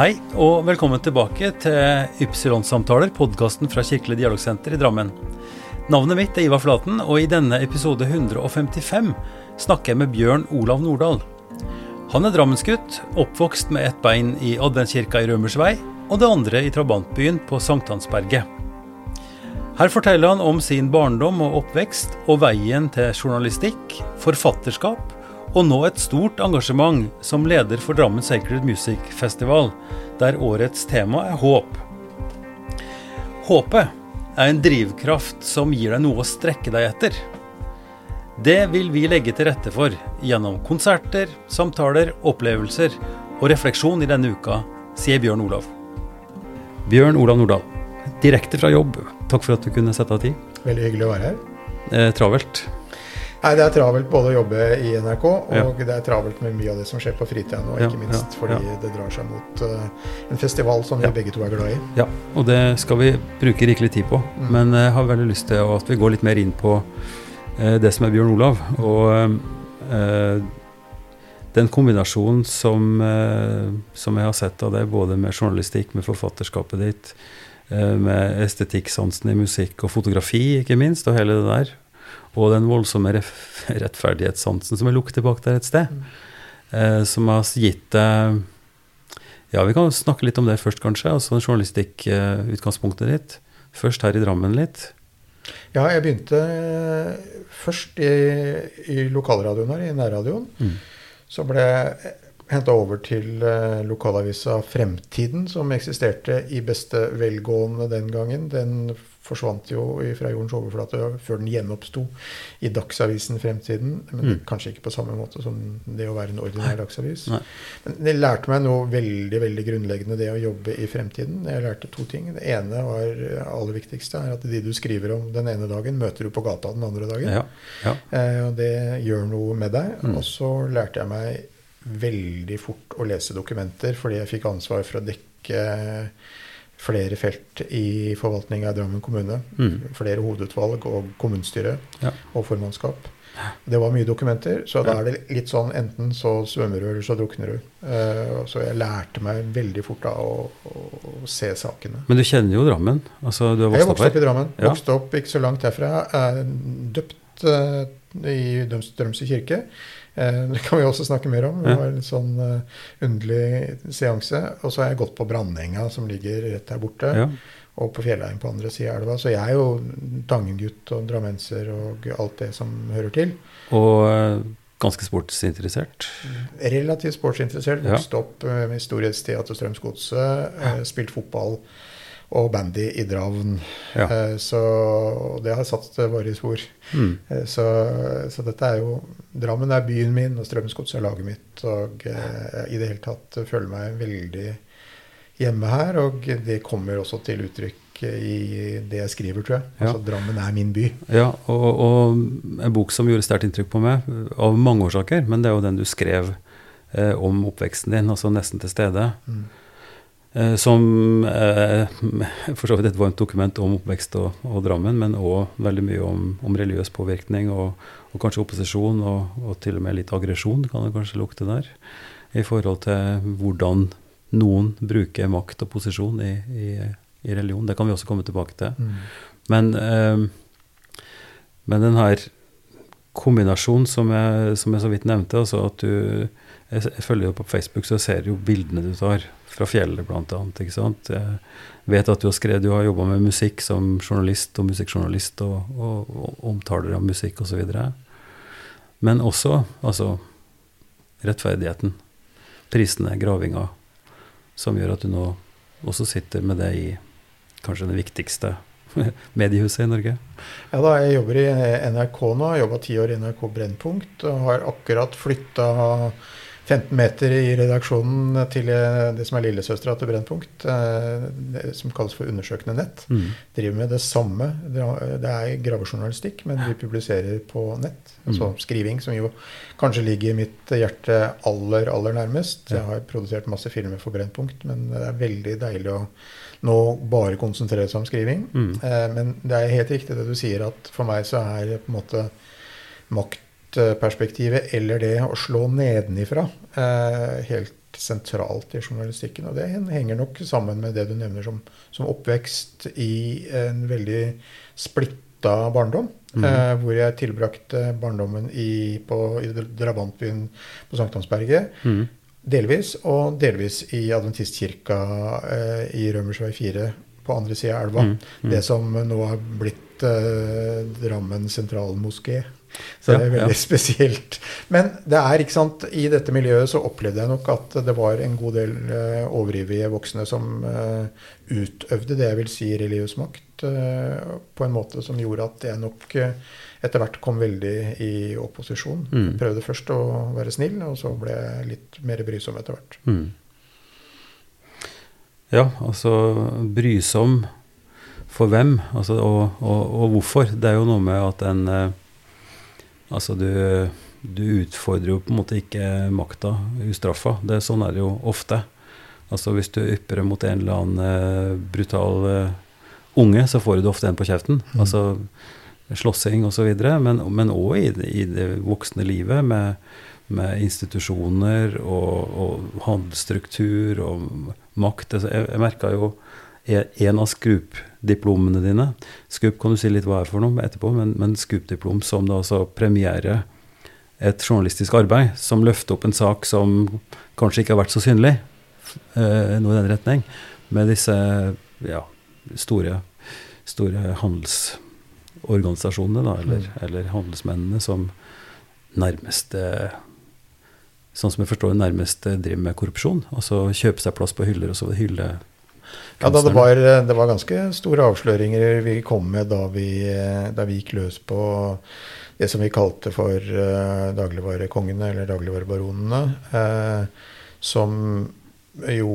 Hei, og velkommen tilbake til Ypsilon-samtaler, podkasten fra Kirkelig dialogsenter i Drammen. Navnet mitt er Ivar Flaten, og i denne episode 155 snakker jeg med Bjørn Olav Nordahl. Han er drammensgutt, oppvokst med ett bein i adventskirka i Rømersvei, og det andre i trabantbyen på Sankthansberget. Her forteller han om sin barndom og oppvekst, og veien til journalistikk, forfatterskap og nå et stort engasjement som leder for Drammen Sacred Music Festival, der årets tema er håp. Håpet er en drivkraft som gir deg noe å strekke deg etter. Det vil vi legge til rette for gjennom konserter, samtaler, opplevelser og refleksjon i denne uka, sier Bjørn Olav. Bjørn Olav Nordahl, direkte fra jobb, takk for at du kunne sette av tid. Veldig hyggelig å være her. Eh, travelt? Nei, Det er travelt både å jobbe i NRK, og ja. det er travelt med mye av det som skjer på fritida nå, ikke minst fordi det drar seg mot uh, en festival som vi begge to er glad i. Ja, og det skal vi bruke rikelig tid på. Mm. Men jeg har veldig lyst til at vi går litt mer inn på uh, det som er Bjørn Olav. Og uh, den kombinasjonen som, som, jeg har sett av det, både med journalistikk, med forfatterskapet ditt, med estetikk-sansen i musikk og fotografi, ikke minst, og hele det der og den voldsomme rettferdighetssansen som er lukket tilbake der et sted. Mm. Eh, som har gitt deg eh, Ja, vi kan snakke litt om det først, kanskje. Altså journalistikkutgangspunktet eh, ditt. Først her i Drammen litt. Ja, jeg begynte eh, først i, i lokalradioen her, i nærradioen. Mm. Så ble jeg henta over til uh, lokalavisa Fremtiden, som eksisterte i beste velgående den gangen. Den forsvant jo fra jordens overflate før den gjenoppsto i Dagsavisen Fremtiden. Men mm. kanskje ikke på samme måte som det å være en ordinær dagsavis. Nei. Men det lærte meg noe veldig veldig grunnleggende, det å jobbe i Fremtiden. Jeg lærte to ting. Det ene var aller viktigste, er at de du skriver om den ene dagen, møter du på gata den andre dagen. Ja. Ja. Eh, og det gjør noe med deg. Mm. Og så lærte jeg meg veldig fort å lese dokumenter, fordi jeg fikk ansvar for å dekke flere felt i forvaltninga i Drammen kommune. Mm. Flere hovedutvalg og kommunestyre ja. og formannskap. Det var mye dokumenter, så da er det litt sånn enten så svømmer du, eller så drukner du. Uh, så jeg lærte meg veldig fort da å, å, å, se sakene. Men du kjenner jo Drammen? Altså, du har vokst jeg vokste opp, opp i Drammen. Ja. Vokste opp ikke så langt herfra. Er døpt uh, i Dømse kirke. Eh, det kan vi også snakke mer om. Det var en sånn uh, underlig seanse. Og så har jeg gått på Brandenga, som ligger rett der borte. Ja. Og på Fjellheim på andre sida av elva. Så jeg er jo Tangen-gutt og drammenser og alt det som hører til. Og uh, ganske sportsinteressert? Relativt sportsinteressert. Vokste ja. opp med Storhetsteater Strømsgodset. Ja. Spilt fotball og bandy i Dravn. Ja. Eh, så det har satt våre spor. Mm. Eh, så, så, dette er jo Drammen er byen min, og Strømsgodset er laget mitt. Og eh, i det hele tatt føler meg veldig hjemme her. Og det kommer også til uttrykk i det jeg skriver, tror jeg. Altså ja. Drammen er min by. Ja, og, og, en bok som gjorde sterkt inntrykk på meg, av mange årsaker, men det er jo den du skrev eh, om oppveksten din, altså nesten til stede. Mm. Eh, som eh, for så vidt et varmt dokument om oppvekst og, og Drammen, men òg veldig mye om, om religiøs påvirkning og, og kanskje opposisjon, og, og, til og med litt aggresjon, kan det kanskje lukte der, i forhold til hvordan noen bruker makt og posisjon i, i, i religion. Det kan vi også komme tilbake til. Mm. Men, eh, men den her kombinasjonen som jeg, som jeg så vidt nevnte, altså at du jeg, jeg følger jo på Facebook, så jeg ser jo bildene du tar fra fjellet, blant annet. ikke sant? Jeg vet at du har skrevet, du har jobba med musikk som journalist og musikkjournalist og, og, og omtaler av musikk osv. Men også altså rettferdigheten. Prisene, gravinga, som gjør at du nå også sitter med det i kanskje det viktigste mediehuset i Norge? Ja da, Jeg jobber i NRK nå. Jobba ti år i NRK Brennpunkt. Og har akkurat flytta 15 meter i redaksjonen til det som er lillesøstera til Brennpunkt, eh, som kalles for undersøkende nett. Mm. Driver med det samme. Det er gravejournalistikk, men vi publiserer på nett. Altså mm. skriving, som jo kanskje ligger mitt hjerte aller, aller nærmest. Jeg har produsert masse filmer for Brennpunkt, men det er veldig deilig å nå bare konsentrere seg om skriving. Mm. Eh, men det er helt riktig det du sier, at for meg så er på en måte makt maktperspektivet eller det å slå nedenifra eh, helt sentralt i journalistikken. Og det henger nok sammen med det du nevner som, som oppvekst i en veldig splitta barndom. Mm. Eh, hvor jeg tilbrakte barndommen i, på, i drabantbyen på Sankthansberget. Mm. Delvis, og delvis i adventistkirka eh, i Rømersvei 4 på andre sida av elva. Mm. mm. Det som nå har blitt eh, Drammen sentralmoské. Så det er veldig spesielt. Men det er, ikke sant, i dette miljøet så opplevde jeg nok at det var en god del uh, overivrige voksne som uh, utøvde det jeg vil si religiøs makt uh, på en måte som gjorde at jeg nok etter hvert kom veldig i opposisjon. Mm. Prøvde først å være snill, og så ble jeg litt mer brysom etter hvert. Mm. Ja, altså brysom for hvem, altså, og, og, og, hvorfor. Det er jo noe med at en Altså du, du, utfordrer jo på en måte ikke makta ustraffa. Det, sånn er det jo ofte. Altså Hvis du ypper mot en eller annen uh, brutal uh, unge, så får du ofte en på kjeften. Mm. Altså slåssing osv. Men òg i, i, det voksne livet med, med institusjoner og, og handelsstruktur og makt. Altså, jeg, jeg merka jo en av Scoop-diplomene dine. Scoop kan du si litt hva er for noe etterpå, men, men Scoop-diplom som da altså premierer et journalistisk arbeid som løfter opp en sak som kanskje ikke har vært så synlig, eh, noe i den retning, med disse ja, store, store handelsorganisasjonene, da, eller, mm. eller, handelsmennene, som nærmest Sånn som jeg forstår nærmest driver med korrupsjon. Altså kjøpe seg plass på hyller og så hylle ja, da det, var, det var ganske store avsløringer vi kom med da vi, da vi gikk løs på det som vi kalte for uh, dagligvarekongene, eller dagligvarebaronene. Uh, som jo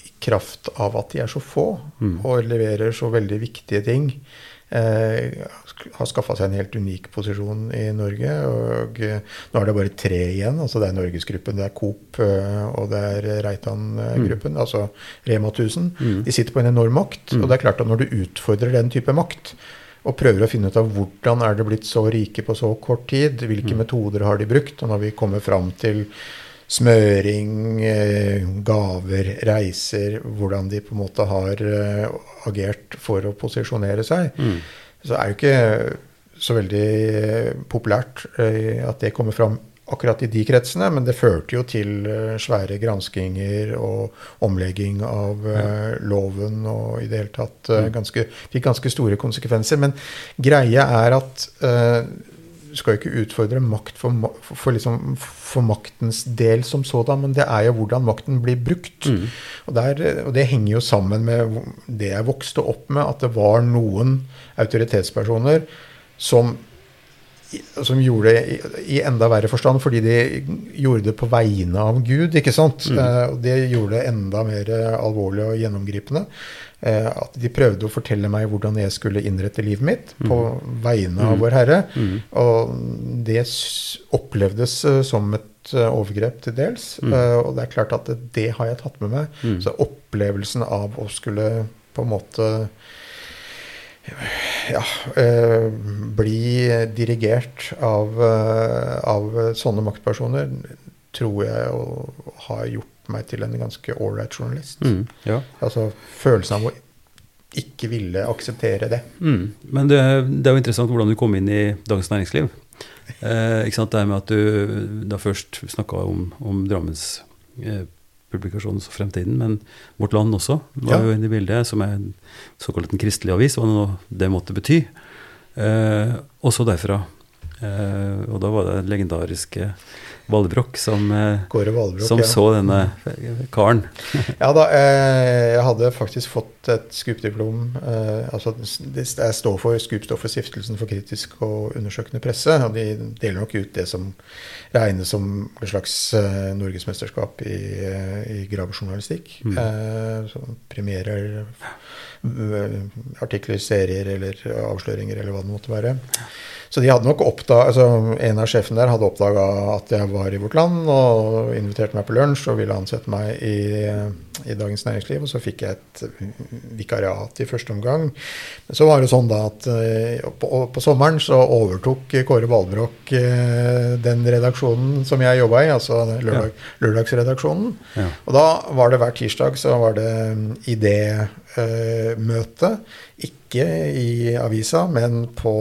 i kraft av at de er så få mm. og leverer så veldig viktige ting, Eh, har skaffa seg en helt unik posisjon i Norge. og eh, Nå er det bare tre igjen. altså Det er Norgesgruppen, det er Coop eh, og det er Reitan-gruppen. Mm. Altså Rema 1000. Mm. De sitter på en enorm makt. Mm. Og det er klart at når du utfordrer den type makt, og prøver å finne ut av hvordan er det blitt så rike på så kort tid, hvilke mm. metoder har de brukt, og når vi kommer fram til smøring, gaver, reiser, hvordan de på en måte har agert for å posisjonere seg, mm. så er jo ikke så veldig populært eh, at det kommer fram akkurat i de kretsene, men det førte jo til eh, svære granskinger og omlegging av. Eh, loven og i det hele tatt mm. ganske, fikk ganske store konsekvenser. Men greia er at uh, skal jo ikke utfordre makt for, for, liksom, for, maktens del som sådan, men det er jo hvordan makten blir brukt. Mm. Og, der, og, det henger jo sammen med det jeg vokste opp med, at det var noen autoritetspersoner som, som gjorde det i, i, enda verre forstand, fordi de gjorde det på vegne av Gud. ikke sant? Mm. Eh, og det gjorde det enda mer alvorlig og gjennomgripende. Eh, at de prøvde å fortelle meg hvordan jeg skulle innrette livet mitt på mm. vegne av mm. Vår Herre. Mm. Og det opplevdes eh, som et eh, overgrep til dels. Mm. Og det er klart at det har jeg tatt med meg. Mm. Så opplevelsen av å skulle på en måte ja, bli dirigert av, av sånne maktpersoner, tror jeg har gjort meg til en ganske ålreit journalist. Mm, ja. Altså følelsen av å ikke ville akseptere det. Mm. Men det, det, er jo interessant hvordan du kom inn i Dagens Næringsliv. Eh, ikke sant, Det med at du da først snakka om, om Drammens eh, publikasjon og fremtiden, men Vårt Land også var ja. jo inne i bildet, som er en såkalt en kristelig avis, hva nå det måtte bety. Eh, også derfra. Eh, og da var det legendariske Valbrokk som, eh, Valbrok, som ja. så denne karen. ja da, eh, jeg hadde faktisk fått et Scoop-diplom. Eh, altså, jeg står for SKUP står for Stiftelsen for kritisk og undersøkende presse. og De deler nok ut det som regnes som et slags norgesmesterskap i, i gravejournalistikk. Mm. Som premierer artikler, serier eller avsløringer eller hva det måtte være. Så de hadde nok oppdaget, altså En av sjefene der hadde oppdaga at jeg var i Vårt Land, og inviterte meg på lunsj og ville ansette meg i, i, Dagens Næringsliv. Og så fikk jeg et vikariat i første omgang. Men så var det sånn da at uh, på, på, sommeren så overtok Kåre Valbrokk uh, den redaksjonen som jeg jobba i, altså lørdag, lørdagsredaksjonen. Ja. Og da var det hver tirsdag så var det idémøte. Uh, ikke i avisa, men på,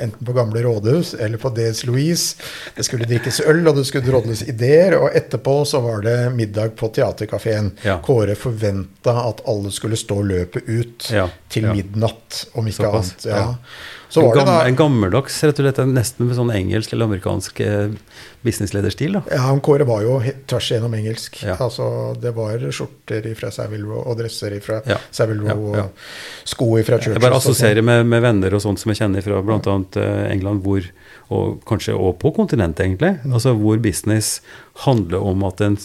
enten på Gamle rådhus eller på DS Louise. Det skulle drikkes øl, og det skulle drodles ideer. Og etterpå så var det middag på Theatercaféen. Ja. Kåre forventa at alle skulle stå løpet ut ja. til midnatt, om ikke Såpass, annet. Ja. En, gammel, da, en, gammeldags, rett og slett, nesten med sånn engelsk eller amerikansk eh, businesslederstil? da. Ja, Kåre var jo tvers igjennom engelsk. Ja. Altså, Det var skjorter fra Savile Row og dresser fra ja. Savile Row ja, ja. og sko fra Churchill. Jeg bare assosierer med, med, venner og sånt som jeg kjenner fra bl.a. Eh, England, hvor, og kanskje også på kontinentet, egentlig, mm. altså hvor business handler om at en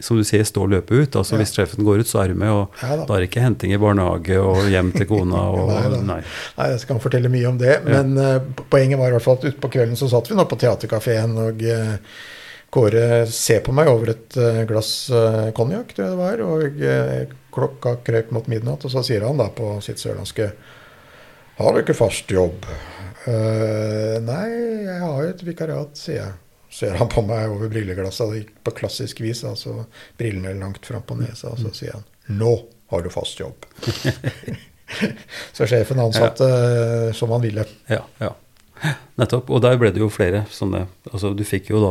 som du sier, stå og løpe ut. altså ja. Hvis sjefen går ut, så er du med. og ja, da. da. er det ikke henting i barnehage og hjem til kona. Og, nei, nei. nei, jeg skal fortelle mye om det. Men uh, poenget var i hvert fall at utpå kvelden så satt vi nå på teaterkafeen, og uh, Kåre ser på meg over et uh, glass konjakk, tror jeg det var. Og klokka krøp mot midnatt, og så sier han da på sitt sørlandske Har du ikke fast jobb? nei, jeg har jo et vikariat, sier jeg ser han på meg over brilleglasset på klassisk vis, altså brillene langt fram på nesa, og så sier han 'Nå har du fast jobb'. så sjefen ansatte ja. Eh, som han ville. Ja, ja. Nettopp. Og der ble det jo flere sånne Altså, du fikk jo da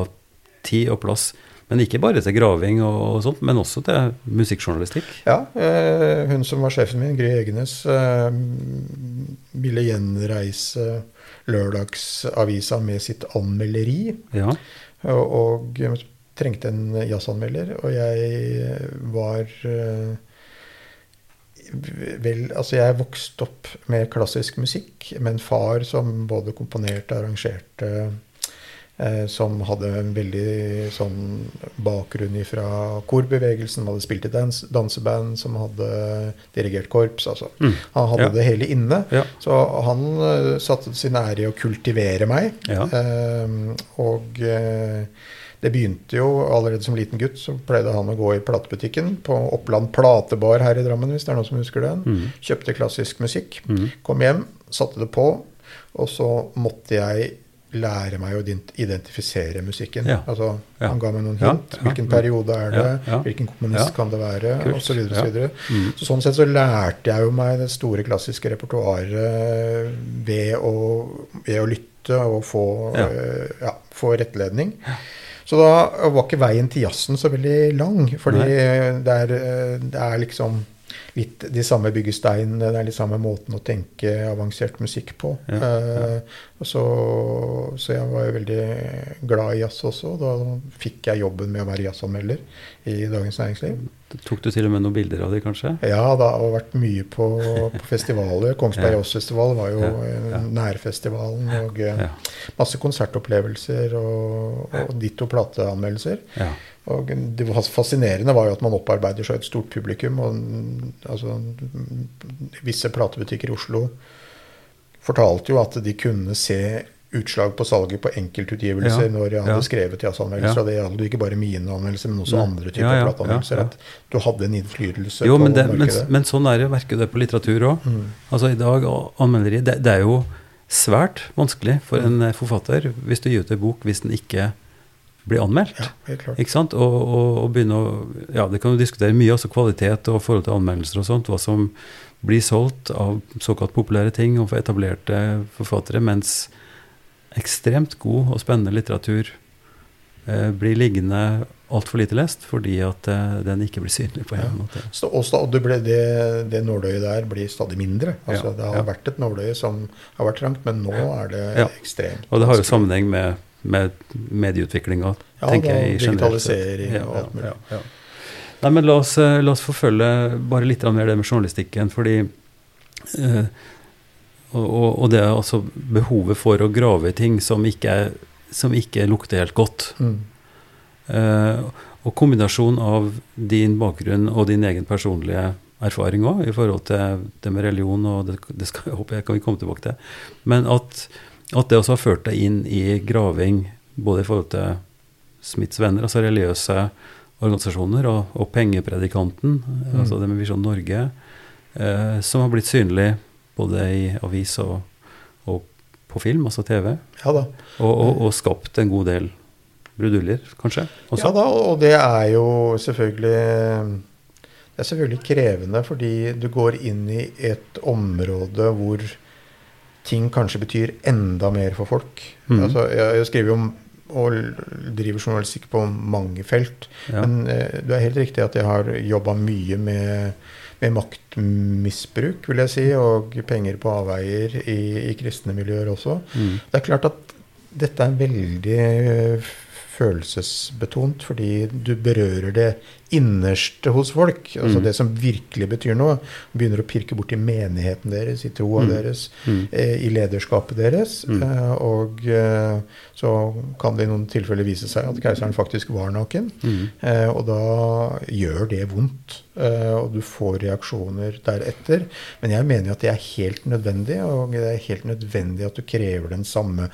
tid og plass. Men ikke bare til graving og, sånt, men også til musikkjournalistikk. Ja. Eh, hun som var sjefen min, Gry Egenes, eh, ville gjenreise lørdagsavisa med sitt anmelderi. Ja. Og, og, trengte en jazzanmelder, og jeg var uh, vel Altså, jeg vokste opp med klassisk musikk med en far som både komponerte, og arrangerte Eh, som hadde en veldig sånn bakgrunn fra korbevegelsen. Hadde spilt i dans, danseband, som hadde dirigert korps. Altså. Mm. Han hadde ja. det hele inne. Ja. Så han uh, satte sin ære i å kultivere meg. Ja. Uh, og uh, det begynte jo allerede som liten gutt. Så pleide han å gå i platebutikken på Oppland Platebar her i Drammen, hvis det er noen som husker den. Mm. Kjøpte klassisk musikk. Mm. Kom hjem, satte det på, og så måtte jeg lære meg å identifisere musikken. Ja. Altså, ja. Han ga meg noen hint. Ja. Hvilken periode er det? Hvilken komponist kan det være? Og så, videre, og så, mm. så sånn sett så lærte jeg jo meg det store klassiske repertoaret ved, ved, å lytte og få, uh, få rettledning. Så da var ikke veien til jazzen så veldig lang, fordi det er, eh, det er liksom litt de samme byggesteinene, det er litt samme måten å tenke avansert musikk på. Ja, ja. Uh, så, så, jeg var jo veldig glad i jazz også. Da fikk jeg jobben med å være jazzanmelder i Dagens Næringsliv. Tok du til og med noen bilder av de, kanskje? Ja, det har vært mye på, på festivaler. Kongsberg ja. Jazzfestival var jo ja, nærfestivalen. Og eh, masse konsertopplevelser og, og ditto plateanmeldelser. Og det fascinerende var jo at man opparbeider seg et stort publikum. og altså, Visse platebutikker i Oslo fortalte jo at de kunne se utslag på salget på enkeltutgivelser ja, når jeg hadde ja. skrevet jazzanmeldelser. Ja. Det gjaldt ikke bare mine anmeldelser, men også ja. andre typer ja, plateanmeldelser. At du hadde en innflytelse jo, på men det, markedet. Men, men, sånn er det merker det på litteratur òg. Mm. Altså i dag, anmelderi det, det, er jo svært vanskelig for en mm. forfatter hvis du gir ut en bok hvis den ikke blir anmeldt. Ja. Ikke sant? Og, og, og, begynne å Ja, det kan jo diskutere mye, også kvalitet og forhold til anmeldelser og sånt. Hva som blir solgt av såkalt populære ting og for etablerte forfattere, mens ekstremt god og spennende litteratur eh, blir liggende altfor lite lest fordi at eh, den ikke blir synlig på en ja. måte. Så, og det, det, det nåløyet der blir stadig mindre. Altså, ja, det har ja. vært et nåløye som har vært trangt, men nå er det ekstremt. Og det har jo sammenheng med med medieutviklinga, ja, tenker jeg. Digitalisering ja, og alt mulig. Ja, Nei, men la oss, eh, la oss, forfølge bare litt mer det med journalistikken. fordi eh, og, og, det er altså behovet for å grave i ting som ikke, som ikke lukter helt godt. Mm. Eh, og kombinasjonen av din bakgrunn og din egen personlige erfaring òg, i forhold til det med religion, og det, det skal, jeg håper jeg kan vi komme tilbake til. Men at, at det også har ført deg inn i graving både i forhold til Smiths venner, altså religiøse organisasjoner, og, og Pengepredikanten, mm. altså det med Visjon Norge, eh, som har blitt synlig både i avis og, og på film, altså TV. Ja da. Og, og, og skapt en god del bruduljer, kanskje? Også. Ja da, og det er jo selvfølgelig Det er selvfølgelig krevende, fordi du går inn i et område hvor ting kanskje betyr enda mer for folk. Mm. Altså, jeg, jeg skriver jo om og driver journalistikk på mange felt. Ja. Men eh, du er helt riktig at jeg har jobba mye med, med, maktmisbruk, vil jeg si, og penger på avveier i, i kristne miljøer også. Mm. Det er klart at dette er veldig følelsesbetont, fordi du berører det innerste hos folk. altså mm. Det som virkelig betyr noe. Begynner å pirke bort i menigheten deres, i troa mm. deres, mm. Eh, i lederskapet deres. Mm. Eh, og eh, så kan det i noen tilfeller vise seg at keiseren faktisk var naken. Mm. Eh, og da gjør det vondt. Eh, og du får reaksjoner deretter. Men jeg mener jo at det er helt nødvendig, og det er helt nødvendig at du krever den samme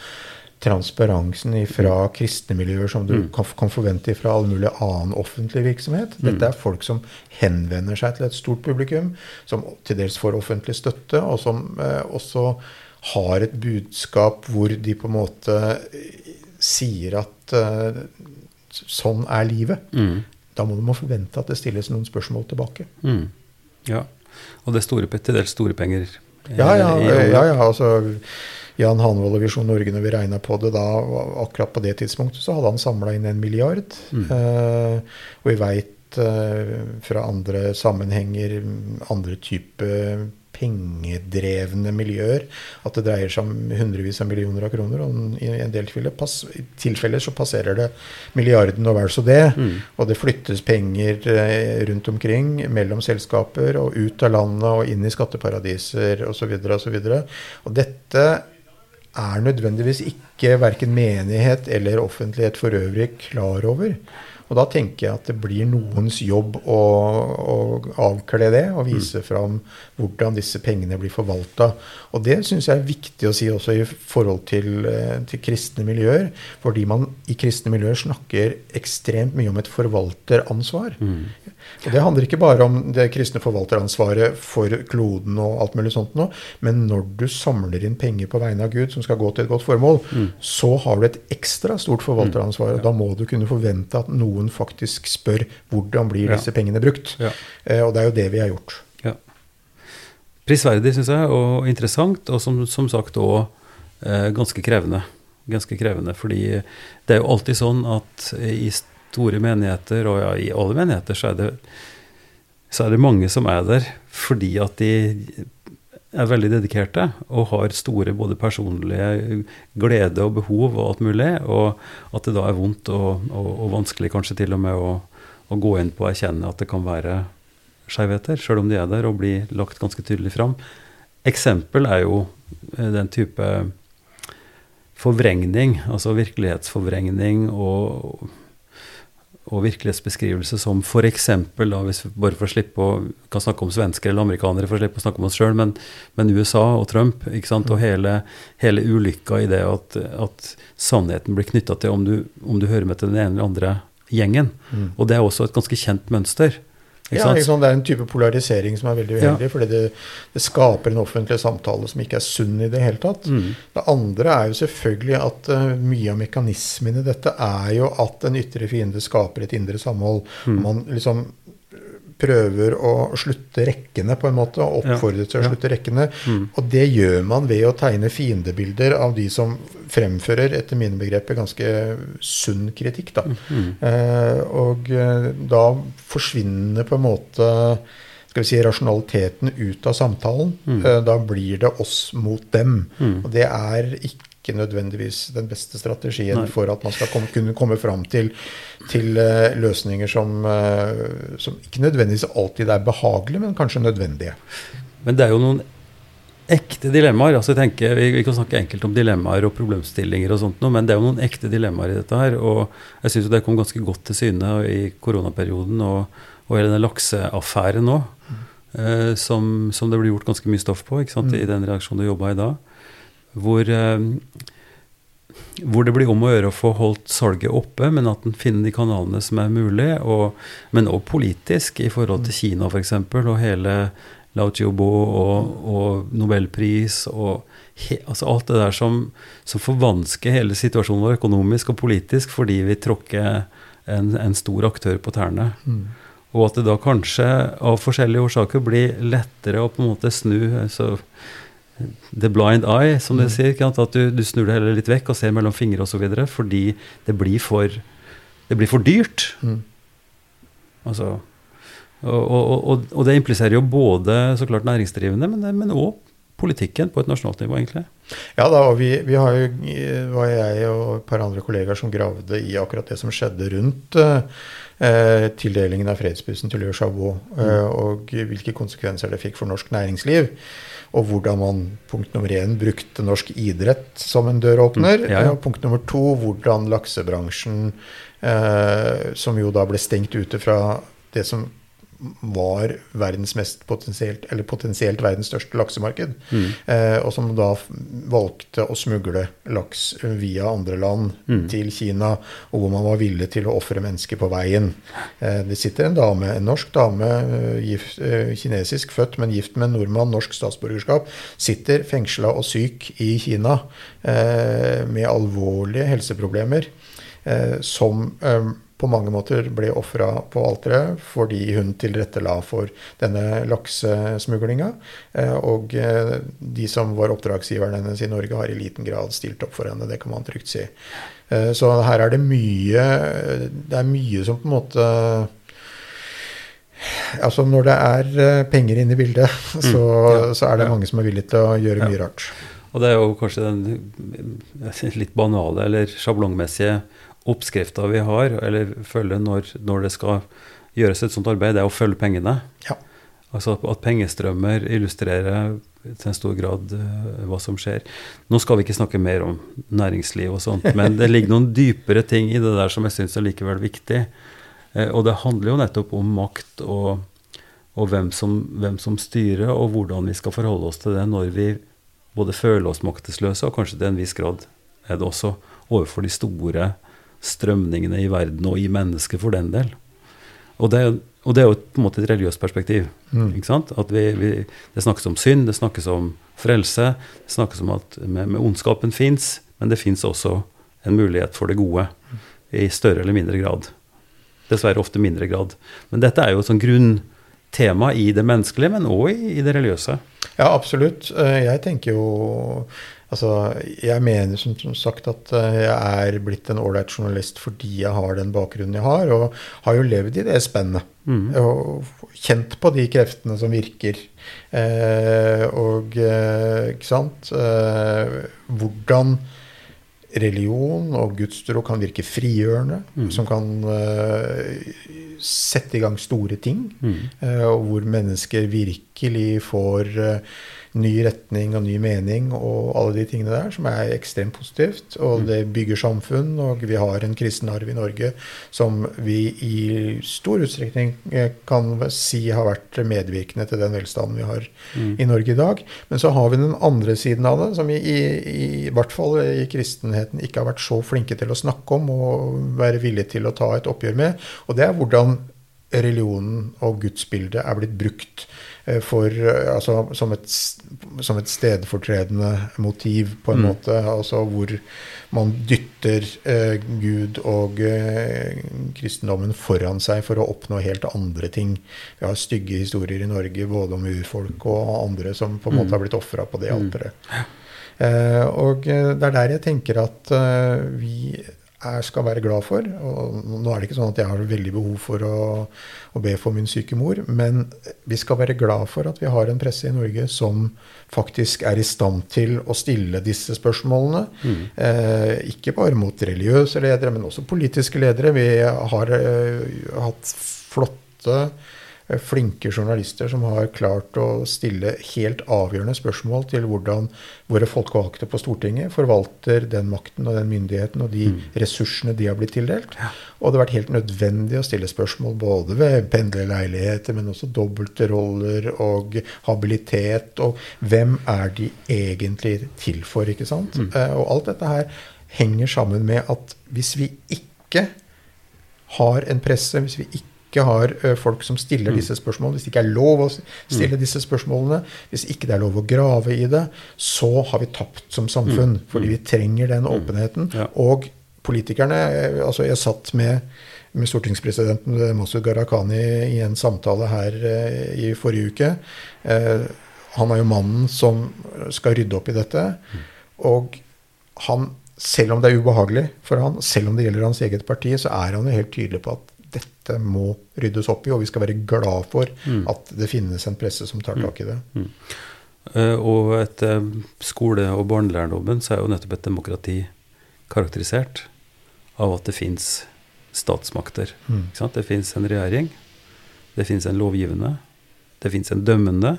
transparensen fra kristne miljøer som du mm. kan, kan, forvente fra all mulig annen offentlig virksomhet. Mm. Dette er folk som henvender seg til et stort publikum, som til dels får offentlig støtte, og som eh, også har et budskap hvor de på en måte eh, sier at eh, sånn er livet. Mm. Da må man forvente at det stilles noen spørsmål tilbake. Mm. Ja, og det er store, til dels store penger. Ja, ja, ja, ja altså Jan Hanvold og Visjon Norge, når vi regna på det da, akkurat på det tidspunktet, så hadde han samla inn en milliard. Mm. Eh, og vi veit eh, fra andre sammenhenger, andre type pengedrevne miljøer, at det dreier seg om hundrevis av millioner av kroner. Og i en del tilfeller så passerer det milliarden og vel så det. Mm. Og det flyttes penger eh, rundt omkring mellom selskaper og ut av landet og inn i skatteparadiser osv. osv. Og dette er nødvendigvis ikke verken menighet eller offentlighet for øvrig klar over. Og da tenker jeg at det blir noens jobb å, å avkle det og vise mm. fram hvordan disse pengene blir forvalta. Og det syns jeg er viktig å si også i forhold til, eh, til, kristne miljøer. Fordi man i kristne miljøer snakker ekstremt mye om et forvalteransvar. Mm. Og Det handler ikke bare om det kristne forvalteransvaret for kloden, og alt mulig sånt nå, men når du samler inn penger på vegne av Gud som skal gå til et godt formål, mm. så har du et ekstra stort forvalteransvar. Mm. og Da må du kunne forvente at noen faktisk spør hvordan blir disse pengene brukt. Ja. Eh, og det er jo det vi har gjort. Ja. Prisverdig, syns jeg, og interessant, og som, som sagt òg eh, ganske krevende. Ganske krevende, fordi det er jo alltid sånn at i store menigheter, og ja, i alle menigheter, så er, det, så er det mange som er der fordi at de er veldig dedikerte og har store både personlige glede og behov og alt mulig, og at det da er vondt og, og, og vanskelig kanskje til og med å, å, gå inn på å erkjenne at det kan være skjevheter, sjøl om de er der, og blir lagt ganske tydelig fram. Eksempel er jo eh, den type forvrengning, altså virkelighetsforvrengning og og virkelighetsbeskrivelse som f.eks. hvis vi bare for å slippe å kan snakke om svensker eller amerikanere for å slippe å snakke om oss sjøl, men, men, USA og Trump ikke sant? og hele, hele ulykka i det at, at sannheten blir knytta til om du, om du, hører med til den ene eller andre gjengen. Mm. Og det er også et ganske kjent mønster. Ja, ikke det er en type polarisering som er veldig uheldig. Ja. fordi det, det, skaper en offentlig samtale som ikke er sunn i det hele tatt. Mm. Det andre er jo selvfølgelig at uh, mye av mekanismen i dette er jo at en ytre fiende skaper et indre samhold. Mm. Man liksom prøver å slutte rekkene, på en måte, og oppfordrer til å slutte rekkene. Mm. Og det gjør man ved å tegne fiendebilder av de som fremfører, etter mine begreper, ganske sunn kritikk. Da. Mm. Eh, og eh, da forsvinner på en måte skal vi si, rasjonaliteten ut av samtalen. Mm. Eh, da blir det oss mot dem. Mm. Og det er ikke ikke nødvendigvis den beste strategien Nei. for at man skal komme, kunne komme fram til, til uh, løsninger som, uh, som, ikke nødvendigvis alltid er behagelige, men kanskje nødvendige. Men det er jo noen ekte dilemmaer. altså jeg tenker, Vi, vi kan snakke enkelt om dilemmaer og problemstillinger, og sånt, men det er jo noen ekte dilemmaer i dette. her, og Jeg syns det kom ganske godt til syne i koronaperioden og, og hele den lakseaffæren nå. Mm. eh, som, som, det blir gjort ganske mye stoff på mm. i den reaksjonen du jobba i da. Hvor, eh, hvor, det blir om å gjøre å få holdt salget oppe, men at en finner de kanalene som er mulig. Og, men òg politisk, i forhold til Kina f.eks. og hele Lao Chiubo og, og nobelpris og he, altså alt det der som, som, forvansker hele situasjonen vår økonomisk og politisk fordi vi tråkker en, en stor aktør på tærne. Mm. Og at det da kanskje av forskjellige årsaker blir lettere å på en måte snu altså, the blind eye, som det sier. At du, du, snur deg heller litt vekk og ser mellom fingre osv. fordi det blir for, det blir for dyrt. Mm. Altså og, og, og, og, det impliserer jo både så klart næringsdrivende, men òg politikken på et nasjonalt nivå, egentlig. Ja da, og vi, vi har jo, var jeg og et par andre kollegaer som gravde i akkurat det som skjedde rundt eh, tildelingen av fredsprisen til Leo Chabot, eh, mm. og hvilke konsekvenser det fikk for norsk næringsliv. Og hvordan man punkt nummer én brukte norsk idrett som en døråpner. Mm, ja, ja. Og punkt nummer to hvordan laksebransjen, eh, som jo da ble stengt ute fra det som var verdens mest potensielt, eller potensielt verdens største laksemarked. Mm. Eh, og som da valgte å smugle laks via andre land mm. til Kina, og hvor man var villig til å ofre mennesker på veien. Eh, det sitter en dame, en norsk dame, eh, gift, eh, kinesisk født, men gift med en nordmann, norsk statsborgerskap, sitter fengsla og syk i Kina eh, med alvorlige helseproblemer. Eh, som på mange måter ble ofra på alteret fordi hun tilrettela for denne laksesmuglinga. Eh, og eh, de som var oppdragsgiveren hennes i Norge, har i liten grad stilt opp for henne. Det kan man trygt si. Eh, så her er det mye Det er mye som på en måte Altså Når det er penger inne i bildet, mm. så, ja, så er det ja. mange som er villige til å gjøre ja. mye rart. Og det er jo kanskje den litt banale eller sjablongmessige oppskrifta vi har, eller følge når, når, det skal gjøres et sånt arbeid, det er å følge pengene. Ja. Altså at pengestrømmer illustrerer til en stor grad uh, hva som skjer. Nå skal vi ikke snakke mer om næringsliv og sånt, men det ligger noen dypere ting i det der som jeg syns er likevel viktig. Uh, og det handler jo nettopp om makt og, og hvem, som, hvem, som, styrer, og hvordan vi skal forholde oss til det når vi både føler oss maktesløse, og kanskje til en viss grad er det også overfor de store strømningene i verden og i mennesket for den del. Og det, og det er jo på en måte et religiøst perspektiv. Mm. ikke sant? At vi, vi, Det snakkes om synd, det snakkes om frelse, det snakkes om at med, med ondskapen fins, men det fins også en mulighet for det gode i større eller mindre grad. Dessverre ofte mindre grad. Men dette er jo et sånn grunntema i det menneskelige, men òg i, i det religiøse. Ja, absolutt. Eh, jeg tenker jo Altså, jeg mener som, som, sagt at eh, jeg er blitt en ålreit journalist fordi jeg har den bakgrunnen jeg har, og har jo levd i det spennet. Mm. Og kjent på de kreftene som virker. Eh, og eh, ikke sant eh, Hvordan religion og gudstro kan virke frigjørende. Mm. Som kan eh, sette i gang store ting. Mm. Og hvor mennesker virkelig får ny retning og ny mening og alle de tingene der, som er ekstremt positivt. Og mm. det bygger samfunn, og vi har en kristen arv i Norge som vi i stor utstrekning eh, kan si har vært medvirkende til den velstanden vi har mm. i Norge i dag. Men så har vi den andre siden av det, som vi i, i, i hvert fall i kristenheten ikke har vært så flinke til å snakke om og være villige til å ta et oppgjør med. Og det er hvordan religionen og gudsbildet er blitt brukt for, eh, altså, som, et, som, et, stedfortredende motiv, på en mm. måte. Altså hvor man dytter eh, Gud og eh, kristendommen foran seg for å oppnå helt andre ting. Vi har stygge historier i Norge både om urfolk og andre som på en måte mm. har blitt ofra på det mm. alteret. Eh, og det er der jeg tenker at eh, vi jeg skal være glad for. Og nå er det ikke sånn at jeg har veldig behov for å, å, be for min syke mor, men vi skal være glad for at vi har en presse i Norge som faktisk er i stand til å stille disse spørsmålene. Mm. Eh, ikke bare mot religiøse ledere, men også politiske ledere. Vi har eh, hatt flotte flinke journalister som har klart å stille helt avgjørende spørsmål til hvordan våre folkevalgte på Stortinget forvalter den makten og den myndigheten og de mm. ressursene de har blitt tildelt. Og det har vært helt nødvendig å stille spørsmål både ved pendlerleiligheter, men også dobbeltroller og habilitet. Og hvem er de egentlig til for, ikke sant? Mm. Uh, og alt dette her henger sammen med at hvis vi ikke har en presse, hvis vi ikke har uh, folk som stiller mm. disse spørsmålene, hvis det ikke er lov å stille mm. disse spørsmålene, hvis ikke det er lov å grave i det, så har vi tapt som samfunn. Mm. Fordi vi trenger den åpenheten. Og politikerne eh, altså Jeg satt med, med stortingspresidenten Masud Gharahkhani i en samtale her i forrige uke. Han er jo mannen som skal rydde opp i dette. Og han selv om det er ubehagelig for han, selv om det gjelder hans eget parti, så er han jo helt tydelig på at dette må ryddes opp i, og vi skal være glad for mm. at det finnes en presse som tar tak i det. Mm. Uh, og etter skole- og barnelærdommen så er jo nettopp et demokrati karakterisert av at det fins statsmakter. Mm. Det fins en regjering, det fins en lovgivende, det fins en dømmende,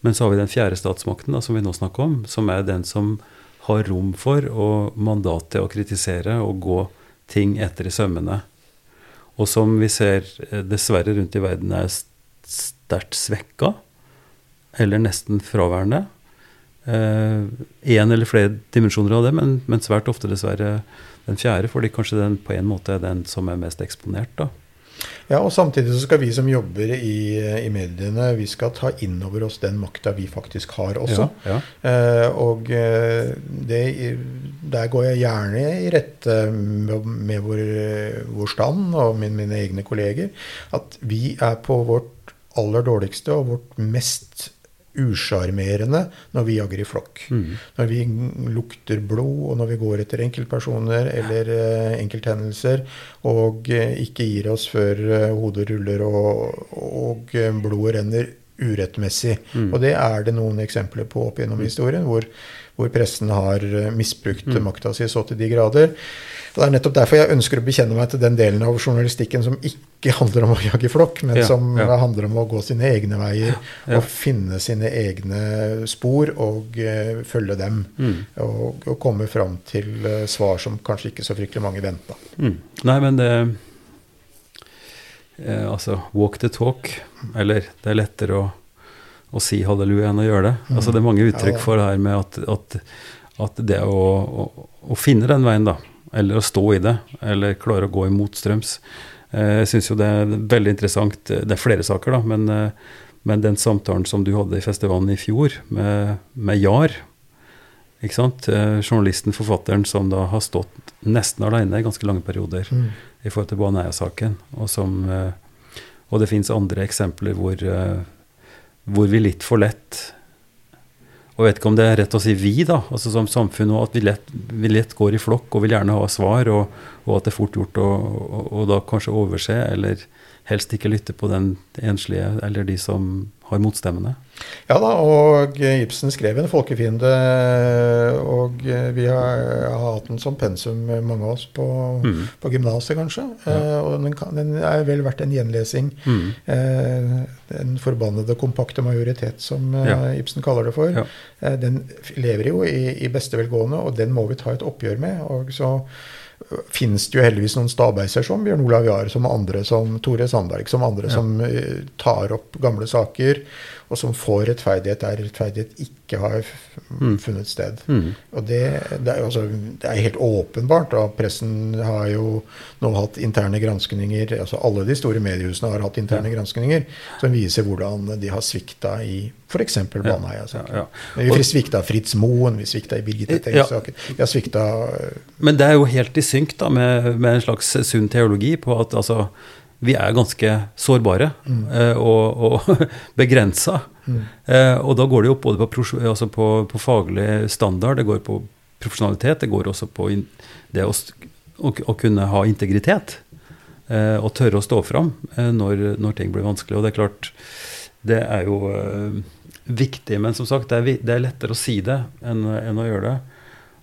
men så har vi den fjerde statsmakten da, som vi nå snakker om, som er den som har rom for og mandat til å kritisere og gå ting etter i sømmene. Og som vi ser eh, dessverre rundt i verden er sterkt svekka, eller nesten fraværende. Én eh, eller flere dimensjoner av det, men, men, svært ofte dessverre den fjerde, fordi kanskje den på en måte er den som er mest eksponert. da. Ja, og samtidig så skal vi som jobber i, i mediene, vi skal ta inn over oss den makta vi faktisk har også. Ja, ja. Eh, og eh, det, der går jeg gjerne i rette med, med vår, vår, stand og min, mine egne kolleger. At vi er på vårt aller dårligste og vårt mest usjarmerende når vi jager i flokk. Mm. Når vi lukter blod, og når vi går etter enkeltpersoner eller uh, enkelthendelser og uh, ikke gir oss før uh, hodet ruller og, og blodet renner urettmessig. Mm. Og det er det noen eksempler på opp gjennom mm. historien, hvor, hvor pressen har misbrukt mm. makta si så til de grader. Og Det er nettopp derfor jeg ønsker å bekjenne meg til den delen av journalistikken som ikke handler om å jage flokk, men ja, som ja. handler om å gå sine egne veier ja, og finne sine egne spor og uh, følge dem. Mm. Og, og, komme fram til uh, svar som kanskje ikke så fryktelig mange venta. Mm. Nei, men det eh, Altså, walk the talk. Eller det er lettere å, å si halleluja enn å gjøre det. Mm. Altså, det er mange uttrykk for det her med at, at, at det å, å, å finne den veien, da eller å stå i det, eller klare å gå imot strøms. Eh, jeg syns jo det er veldig interessant. Det er flere saker, da, men, eh, men den samtalen som du hadde i festivalen i fjor, med, med Jar ikke sant? Eh, journalisten, forfatteren, som da har stått nesten alene i ganske lange perioder mm. i forhold til Baneheia-saken. Og, og det fins andre eksempler hvor, hvor vi litt for lett og jeg vet ikke om det er rett å si vi, da, altså som samfunn, og at vi lett, vi lett, går i flokk og vil gjerne ha svar, og, og at det er fort gjort å da kanskje overse, eller helst ikke lytte på den enslige eller de som har motstemmene. Ja da, og Ibsen skrev en folkefiende, og vi har, har hatt den som pensum, mange av oss, på, mm. på gymnaset kanskje. Ja. Eh, og den, kan, den, er vel verdt en gjenlesing. Mm. Eh, den forbannede kompakte majoritet, som eh, ja. Ibsen kaller det for. Ja. Eh, den lever jo i, i beste velgående, og den må vi ta et oppgjør med. og så finnes det jo heldigvis noen stabeiser som Bjørn Olav Jahr, som andre som Tore Sandberg, som andre ja. som tar opp gamle saker, og som får rettferdighet der rettferdighet ikke har mm. funnet sted. Mm. Og det, det, er altså, det, er helt åpenbart. og Pressen har jo nå hatt interne granskninger altså Alle de store mediehusene har hatt interne ja. granskninger som viser hvordan de har svikta i f.eks. Baneheia-saken. Ja, ja, Vi svikta Fritz Moen, vi svikta i Birgitte Tengs-saken. Vi har svikta Men det er jo helt i synk da, med, med en slags sunn teologi på at altså, vi er ganske sårbare mm. eh, og, og begrensa. Mm. Eh, og da går det jo både på, altså på, på, faglig standard, det går på profesjonalitet, det går også på det å, å, å kunne ha integritet. Eh, og tørre å stå fram når, når, ting blir vanskelig. Og det er klart, det er jo viktig. Men som sagt, det er, det er lettere å si det enn, enn, å gjøre det.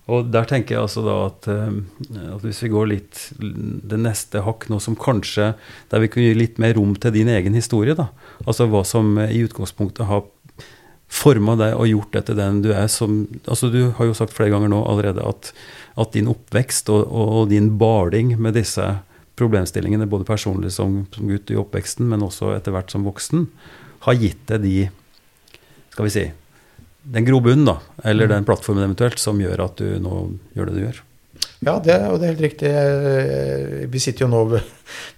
Og der tenker jeg altså da at, eh, at, hvis vi går litt det neste hakk nå som kanskje Der vi kunne gi litt mer rom til din egen historie, da. Altså hva som i utgangspunktet har forma deg og gjort deg til den du er som Altså du har jo sagt flere ganger nå allerede at, at din oppvekst og, og, din baling med disse problemstillingene, både personlig som, som gutt i oppveksten, men også etter hvert som voksen, har gitt deg de Skal vi si den grobunnen, da, eller mm. den plattformen eventuelt, som gjør at du nå gjør det du gjør. Ja, det, og det er helt riktig. Vi sitter jo nå ved,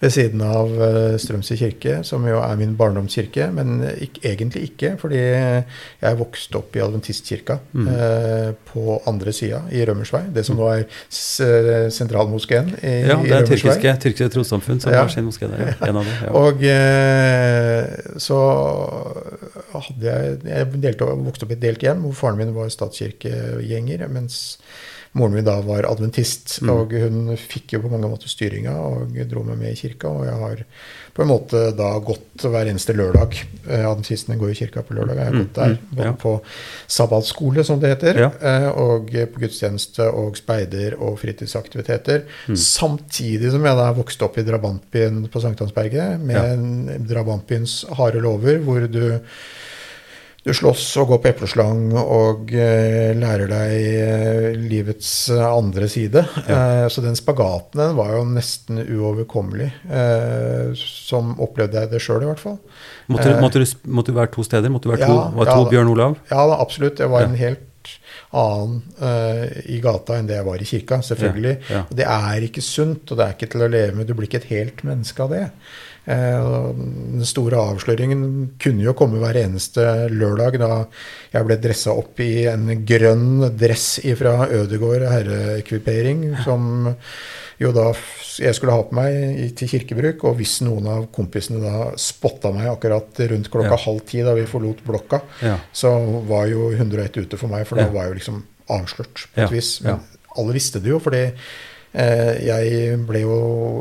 ved siden av eh, Strømsø kirke, som jo er min barndomskirke, men ikke, egentlig ikke, fordi jeg vokste opp i adventistkirka mm. eh, på andre sida, i Rømmersvei. Det som nå er sentralmoskeen i, ja, det er tyrkiske, tyrkiske trossamfunn som ja. har sin moské der. Ja. En av dem, ja. Og eh, så hadde jeg Jeg delte, vokste opp i et delt hjem hvor faren min var statskirkegjenger. mens moren min da var adventist. Mm. Og hun fikk jo på mange måter styringa og dro meg med i kirka. Og jeg har på en måte da gått hver eneste lørdag. Eh, adventistene går i kirka på lørdag. Jeg har mm. gått der. Mm. Både ja. på sabbatskole, som det heter, ja. Eh, og på gudstjeneste og speider og fritidsaktiviteter. Mm. Samtidig som jeg da vokste opp i drabantbyen på Sankthansberget, med ja. drabantbyens harde lover, hvor du du slåss og går på epleslang og uh, lærer deg uh, livets andre side. Ja. Uh, så den spagaten den var jo nesten uoverkommelig. som opplevde jeg det sjøl, i hvert fall. Måtte, måtte, du, måtte, du, være to steder? Måtte du være to, ja, var to ja, Bjørn Olav? Ja, da, absolutt. Jeg var en helt annen i gata enn det jeg var i kirka, selvfølgelig. Det er ikke sunt, og det er ikke til å leve med. Du blir ikke et helt menneske av det. Eh, den store avsløringen kunne jo komme hver eneste lørdag da jeg ble dressa opp i en grønn dress fra Ødegård herreekvipering, som jo da jeg skulle ha på meg til kirkebruk. Og hvis noen av kompisene da spotta meg akkurat rundt klokka ja. halv ti da vi forlot blokka, ja. så var jo 101 ute for meg, for da var jo liksom avslørt på et vis. Men alle visste det jo, fordi jeg, ble jo,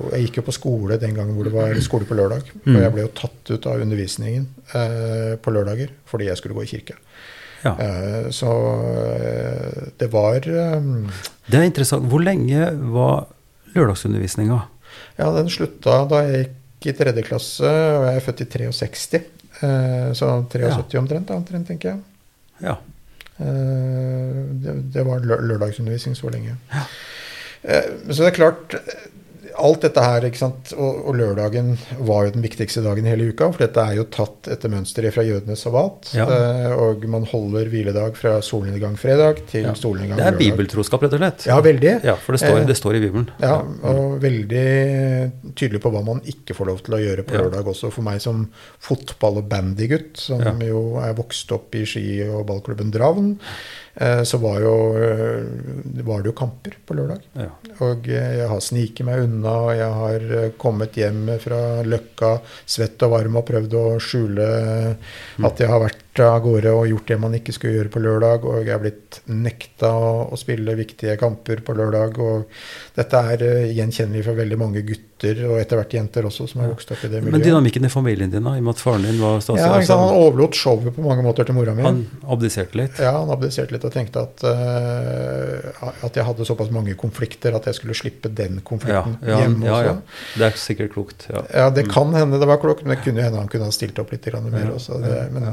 jeg gikk jo på skole den gangen hvor det var skole på lørdag. Mm. Og jeg ble jo tatt ut av undervisningen eh, på lørdager fordi jeg skulle gå i kirke. Ja. Eh, så eh, det var eh, Det er interessant. Hvor lenge var lørdagsundervisninga? Ja, Den slutta da jeg gikk i tredje klasse, og jeg er født i 63. Eh, så 73 ja. omtrent, omtrent, tenker jeg. Ja. Det, det, var lørdagsundervisning så lenge. Ja. Eh, så det er klart alt dette her, ikke sant? Og, og, lørdagen var jo den viktigste dagen i hele uka. For dette er jo tatt etter mønsteret fra jødenes sabbat. Ja. Eh, og man holder hviledag fra solnedgang fredag til ja. solnedgang lørdag. Det er bibeltroskap, rett og slett. Ja, veldig. Ja, For det står, eh, det står i Bibelen. Ja, og veldig tydelig på hva man ikke får lov til å gjøre på lørdag også. For meg som fotball- og bandygutt, som jo er vokst opp i ski- og ballklubben Dravn. Eh, så var, jo, eh, var, det jo kamper på lørdag. Ja. Og eh, jeg har sniket meg unna, og jeg har kommet hjem fra Løkka svett og varm og prøvd å skjule mm. at jeg har vært av gårde og gjort det man ikke skulle gjøre på lørdag. Og jeg er blitt nekta å spille viktige kamper på lørdag. Og dette er uh, gjenkjennelig for veldig mange gutter, og etter hvert jenter også, som har vokst opp i det miljøet. Men dynamikken i familien din, da, i og med at faren din var statsråd? Ja, altså, han overlot showet på mange måter til mora mi. Han abdiserte litt? Ja, han abdiserte litt og tenkte at, uh, at jeg hadde såpass mange konflikter at jeg skulle slippe den konflikten ja, ja, hjemme også. Ja, Det er sikkert klokt. Ja, det mm. kan hende det var klokt, men det kunne hende han kunne ha stilt opp litt mer også. Det, men,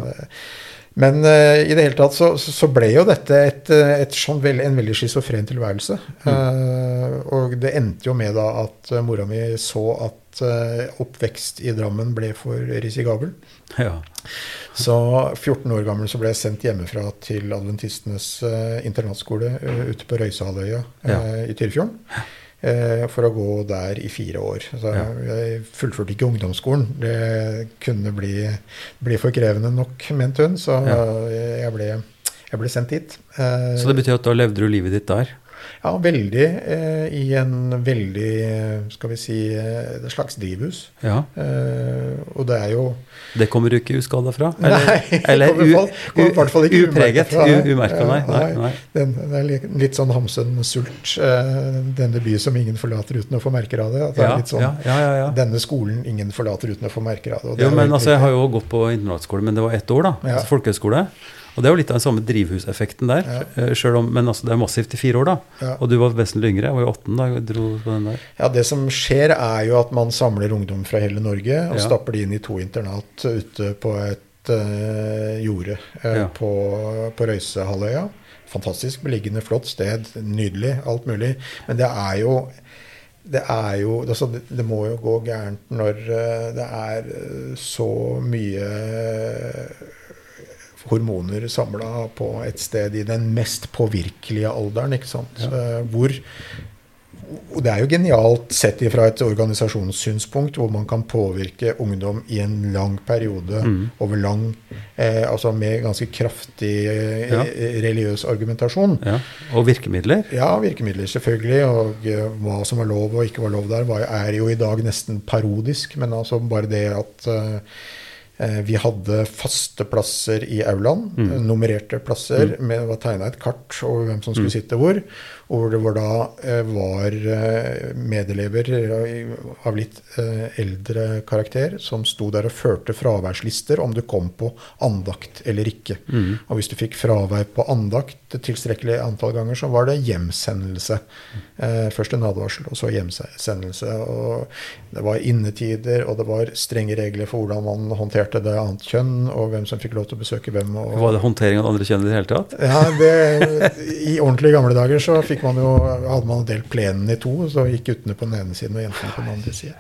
men uh, i det hele tatt så, så ble jo dette et, et sånn veld, en veldig schizofren tilværelse. Mm. Uh, og det endte jo med da at uh, mora mi så at oppvekst i Drammen ble for risikabel. Ja. Så 14 år gammel så ble jeg sendt hjemmefra til adventistenes internatskole ute på Røysehalvøya ja. i Tyrifjorden. Eh, for å gå der i fire år. Så jeg fullførte ikke ungdomsskolen. Det kunne bli, bli for krevende nok, mente hun. Så jeg, ble, jeg, ble, sendt dit. Så det betyr at da levde du livet ditt der? Ja, veldig. Eh, I en veldig, skal vi si, et slags drivhus. Ja. Eh, og det er jo Det kommer du ikke uskada fra? Eller, nei, eller u, u, i hvert fall ikke upreget? Umerka, nei. nei, nei. Den, det er litt sånn Hamsun-sult. Eh, denne by som ingen forlater uten å få merker av det. At det er litt sånn, ja, ja, ja, Denne skolen ingen forlater uten å få merker av det. det jo, men altså, Jeg har jo gått på internatskole, men det var ett år, da. Altså folkehøyskole. Og det er jo litt av den samme drivhuseffekten der. Ja. eh, om, men altså, det er massivt i fire år, da. Ja. Og du var vesentlig yngre. Jeg var jo 18 da jeg dro på den der. Ja, Det som skjer, er jo at man samler ungdom fra hele Norge og Ja. stapper de inn i to internat ute på et uh, jorde uh, på, på Røysehalvøya. Fantastisk beliggende, flott sted. Nydelig, alt mulig. Men det er jo det er jo altså det, det må jo gå gærent når det er så mye hormoner samla på et sted i den mest påvirkelige alderen. ikke sant? Ja. Hvor og det er jo genialt sett fra et organisasjonssynspunkt, hvor man kan påvirke ungdom i en lang periode, Mm. over lang eh, Altså med ganske kraftig eh, Ja. religiøs argumentasjon. Ja. Og virkemidler. Ja, virkemidler selvfølgelig. Og eh, hva som var lov og ikke var lov der, var, er jo i dag nesten parodisk. Men altså bare det at eh, eh, vi hadde faste plasser i aulaen, Mm. eh, nummererte plasser. Med, det var tegna et kart over hvem som skulle Mm. sitte hvor. Og hvor det var da eh, var eh, medelever eh, av litt eh, eldre karakter som sto der og førte fraværslister om du kom på andakt eller ikke. Mm. Og hvis du fikk fravær på andakt tilstrekkelig antall ganger, så var det hjemsendelse. Eh, først en advarsel, og så hjemsendelse. Og det var innetider, og det var strenge regler for hvordan man håndterte det annet kjønn, og hvem som fikk lov til å besøke hvem. Og, Var det håndtering av det andre kjønn i det hele tatt? ja, det, I ordentlig gamle dager så fikk man jo, hadde man delt plenen i to, så gikk guttene på den ene siden og jentene på den andre siden.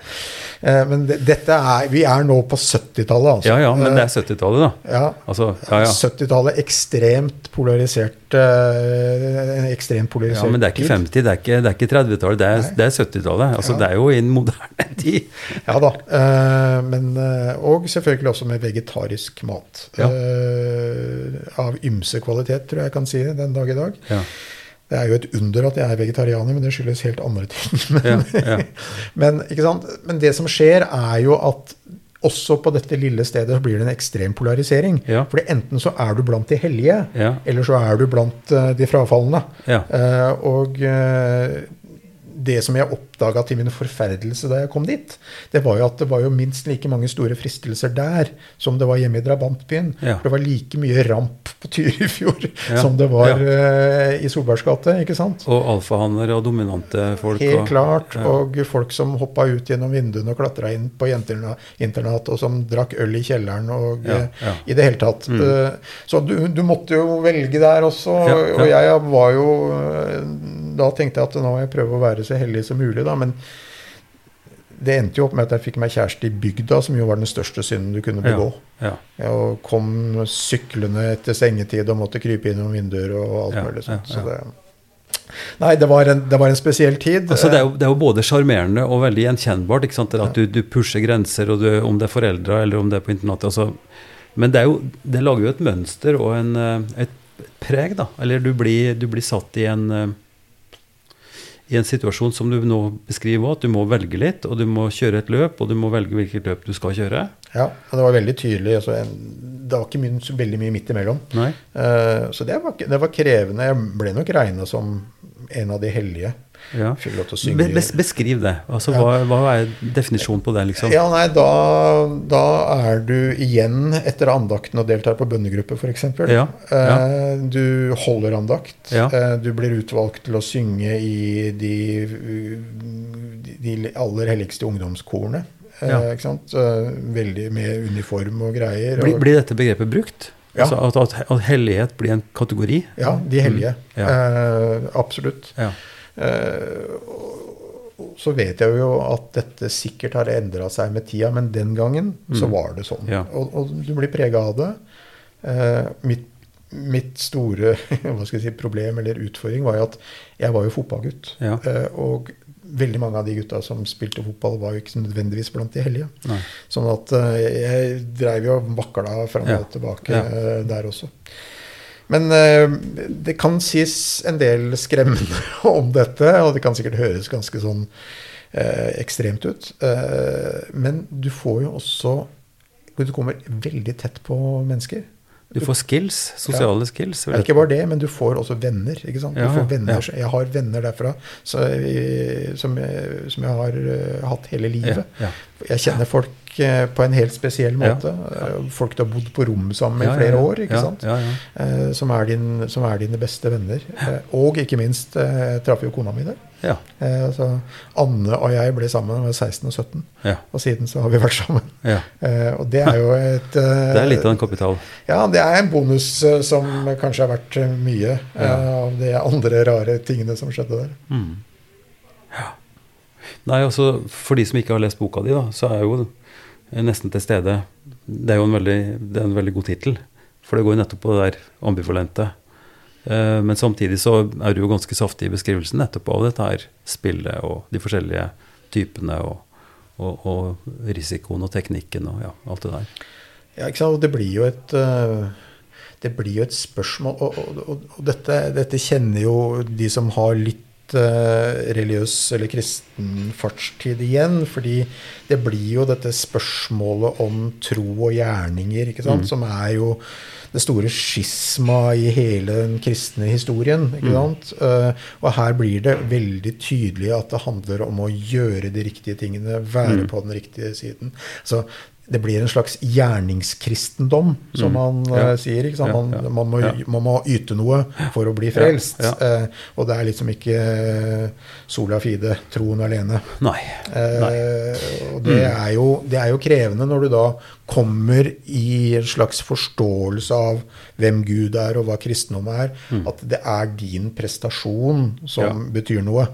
Eh, men det, dette er, vi er nå på 70-tallet, altså. Ja ja, men det er 70-tallet, da. Eh, ja. Altså, ja ja. 70-tallet ekstremt polarisert eh, ekstremt polarisert Ja, Men det er ikke 50, det er ikke, det er ikke 30-tallet, det er, Nei. det er 70-tallet. Altså, Ja. Det er jo i en moderne tid. Ja da. eh, men, og selvfølgelig også med vegetarisk mat. Ja. Uh, av ymse kvalitet, tror jeg jeg kan si det den dag i dag. Ja, Det er jo et under at jeg er vegetarianer, men det skyldes helt andre ting. Men, ja, men, men det som skjer, er jo at også på dette lille stedet så blir det en ekstrem polarisering. Ja. Fordi enten så er du blant de hellige, Ja. eller så er du blant eh, de frafalne. Ja. Uh, og eh, det som jeg oppdaga til min forferdelse da jeg kom dit, det var jo at det var jo minst like mange store fristelser der som det var hjemme i drabantbyen. Ja. For det var like mye ramp på Tyrifjord Ja. som det var Ja. uh, i Solbergs gate. ikke sant? Og alfahanner og dominante folk. Helt og, klart. Og folk som hoppa ut gjennom vinduene og klatra inn på jenteinternat, og som drakk øl i kjelleren og ja. i det hele tatt. Mm. Uh, Så du, du måtte jo velge der også. Og jeg var jo Da tenkte jeg at nå må jeg prøve å være så heldig som mulig, da. Men det endte jo opp med at jeg fikk meg kjæreste i bygda, som jo var den største synden du kunne begå. Ja. Jeg kom syklende etter sengetid og måtte krype innom vinduer og alt Ja, mulig sånt. ja, Så det, nei, det var, en, det var en spesiell tid. Altså, det, er jo, det er jo både sjarmerende og veldig gjenkjennbart. ikke sant? At du, du pusher grenser, og du, om det er foreldre eller om det er på internatet. Altså. Men det, er jo, det lager jo et mønster og en, eh, et preg, da. Eller du blir, du blir satt i en eh, i en situasjon som du nå beskriver at du må velge litt, og du må kjøre et løp, og du må velge hvilket løp du skal kjøre. Ja, og det var veldig tydelig. Altså, det var ikke mye, veldig mye midt imellom. Eh, så det var, det var krevende. Jeg ble nok regna som en av de hellige. Ja. Fikk lov til å synge. Be, bes, beskriv det. Altså, Ja. hva, hva er definisjonen på det, liksom? Ja, nei, da, da er du igjen etter andakten og deltar på bønnegruppe, f.eks. Ja, ja. Eh, du holder andakt. Ja. Eh, du blir utvalgt til å synge i de, de, aller helligste ungdomskorene. Eh, Ja. ikke sant? Veldig med uniform og greier. Blir, blir dette begrepet brukt? Ja. Altså at, at, at hellighet blir en kategori? Ja, de hellige. Mm, ja. Eh, absolutt. Ja. Eh, så vet jeg jo at dette sikkert har endra seg med tida, men den gangen så Mm. var det sånn. Ja. Og, og du blir prega av det. Eh, mitt, mitt store si, problem eller utfordring var jo at jeg var jo fotballgutt. Ja. Eh, og veldig mange av de gutta som spilte fotball, var jo ikke nødvendigvis blant de hellige. Nei. Sånn at jeg dreiv jo og vakla fram Ja. og tilbake Ja. der også. Men eh, det kan sies en del skremmende om dette, og det kan sikkert høres ganske sånn eh, ekstremt ut. Eh, men du får jo også Du kommer veldig tett på mennesker. Du får skills, sosiale ja. skills. Ja, ikke bare det, men du får også venner. ikke sant? Du ja, får venner, Jeg har venner derfra så, som, jeg, som, jeg, har hatt hele livet. Jeg kjenner folk på en helt spesiell måte. Uh, folk du har bodd på rom sammen med i flere år. ikke sant? Som er, din, som, er dine beste venner. og ikke minst traff jo kona mi der. Ja. Eh, altså, Anne og jeg ble sammen da vi var 16 og 17, ja. og siden så har vi vært sammen. Ja. Eh, og det er jo et eh, Det er litt av en kapital? Ja, det er en bonus eh, som kanskje vært eh, mye eh, av de andre rare tingene som skjedde der. Mm. Ja. Nei, altså, For de som ikke har lest boka di, da, så er jo nesten til stede Det er jo en veldig, det er en veldig god tittel. For det går jo nettopp på det der ambivalente. Eh, men samtidig så er du jo ganske saftig i beskrivelsen nettopp av dette her spillet og de forskjellige typene og, og, og risikoen og teknikken og ja, alt det der. Ja, ikke sant. Og det blir jo et eh, det blir jo et spørsmål Og, og, dette, dette, kjenner jo de som har litt religiøs eller kristen fartstid igjen. Fordi det blir jo dette spørsmålet om tro og gjerninger, ikke sant, mm. som er jo det store skisma i hele den kristne historien. ikke mm. sant? Uh, og her blir det veldig tydelig at det handler om å gjøre de riktige tingene, være mm. på den riktige siden. Så det blir en slags gjerningskristendom, som mm. man ja. uh, sier. Man, ja, ja. Man, må, man, må, yte noe for å bli frelst. Uh, og det er liksom ikke uh, sola fide, troen alene. Nei. Nei. Og det, mm. er jo, det, er jo, krevende når du da kommer i en slags forståelse av hvem Gud er, og hva kristendom er. Mm. At det er din prestasjon som betyr noe.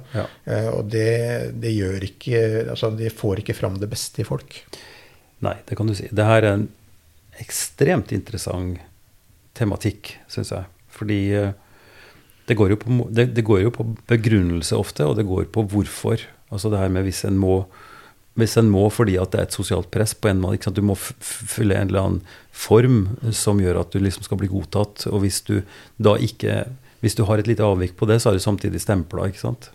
og det, det gjør ikke Altså, det får ikke fram det beste i folk. Nei, det kan du si. Det her er en ekstremt interessant tematikk, syns jeg. Fordi eh, det går, på, det, det går, jo på, begrunnelse ofte, og det går på hvorfor. Altså det her med hvis en må, hvis en må fordi at det er et sosialt press på en måte. Du må fylle en eller annen form som gjør at du liksom skal bli godtatt. Og hvis du da ikke Hvis du har et lite avvik på det, så er du samtidig stempla, ikke sant.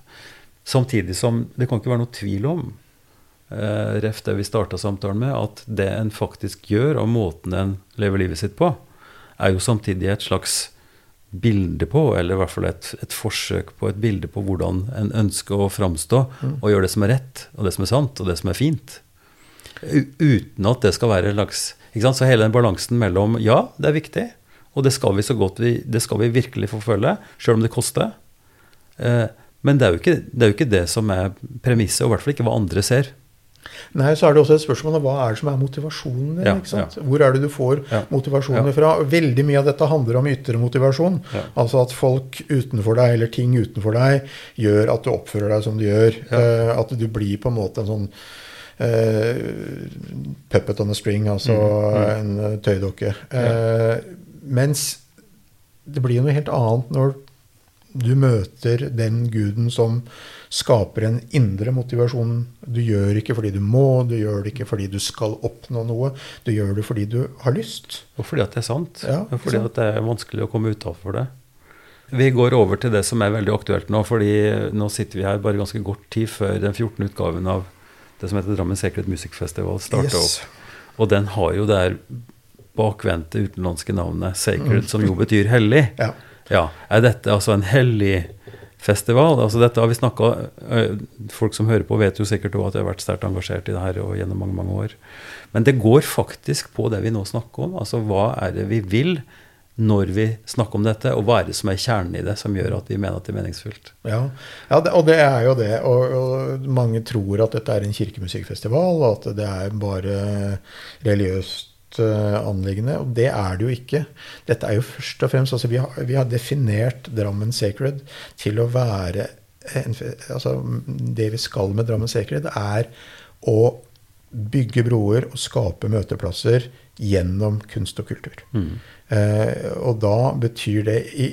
Samtidig som det kan ikke være noe tvil om eh, ref det vi starta samtalen med, at det en faktisk gjør, og måten en lever livet sitt på, er jo samtidig et slags bilde på, eller i hvert fall et, et forsøk på et bilde på hvordan en ønsker å framstå mm. og gjøre det som er rett, og det som er sant, og det som er fint. Uten at det skal være en slags Så hele den balansen mellom ja, det er viktig, og det skal vi så godt vi, det skal vi virkelig forfølge, sjøl om det koster. Eh, men det er, ikke, det er jo ikke det som er premisset, og i hvert fall ikke hva andre ser. Nei, så er det også et spørsmål om hva er det som er motivasjonen din. Ja, ja. Hvor er det du får ja, motivasjonen fra? Veldig mye av dette handler om ytre motivasjon. Altså at folk utenfor deg, eller ting utenfor deg, gjør at du oppfører deg som du gjør. Uh, at du blir på en måte en sånn uh, puppet on a string, altså mm, mm. en tøydokke. Uh, mens det blir noe helt annet når du møter den guden som skaper en indre motivasjon. Du gjør ikke fordi du må, du gjør det ikke fordi du skal oppnå noe. Du gjør det fordi du har lyst. Og fordi at det er sant. Ja, og fordi sant? at det er vanskelig å komme utafor det. Vi går over til det som er veldig aktuelt nå, fordi nå sitter vi her bare ganske kort tid før den 14. utgaven av det som heter Drammen Secret Music Festival starter yes. opp. Og den har jo det her bakvendte utenlandske navnet Sacred, mm. som jo betyr hellig. Ja. ja. Er dette altså en hellig festival. Altså dette har vi snakka eh, Folk som hører på, vet jo sikkert også at jeg har vært sterkt engasjert i det her gjennom mange mange år. Men det går faktisk på det vi nå snakker om. Altså hva er det vi vil når vi snakker om dette, og hva er det som er kjernen i det, som gjør at vi mener at det er meningsfullt? Ja, ja det, og det er jo det. Og, og, mange tror at dette er en kirkemusikkfestival, og at det er bare religiøst uh, anliggende. Og det er det jo ikke. Dette er jo først og fremst altså vi, har, vi har definert Drammen Sacred til å være en, altså Det vi skal med Drammen Sacred, er å bygge broer og skape møteplasser gjennom kunst og kultur. Mm. Uh, og da betyr det i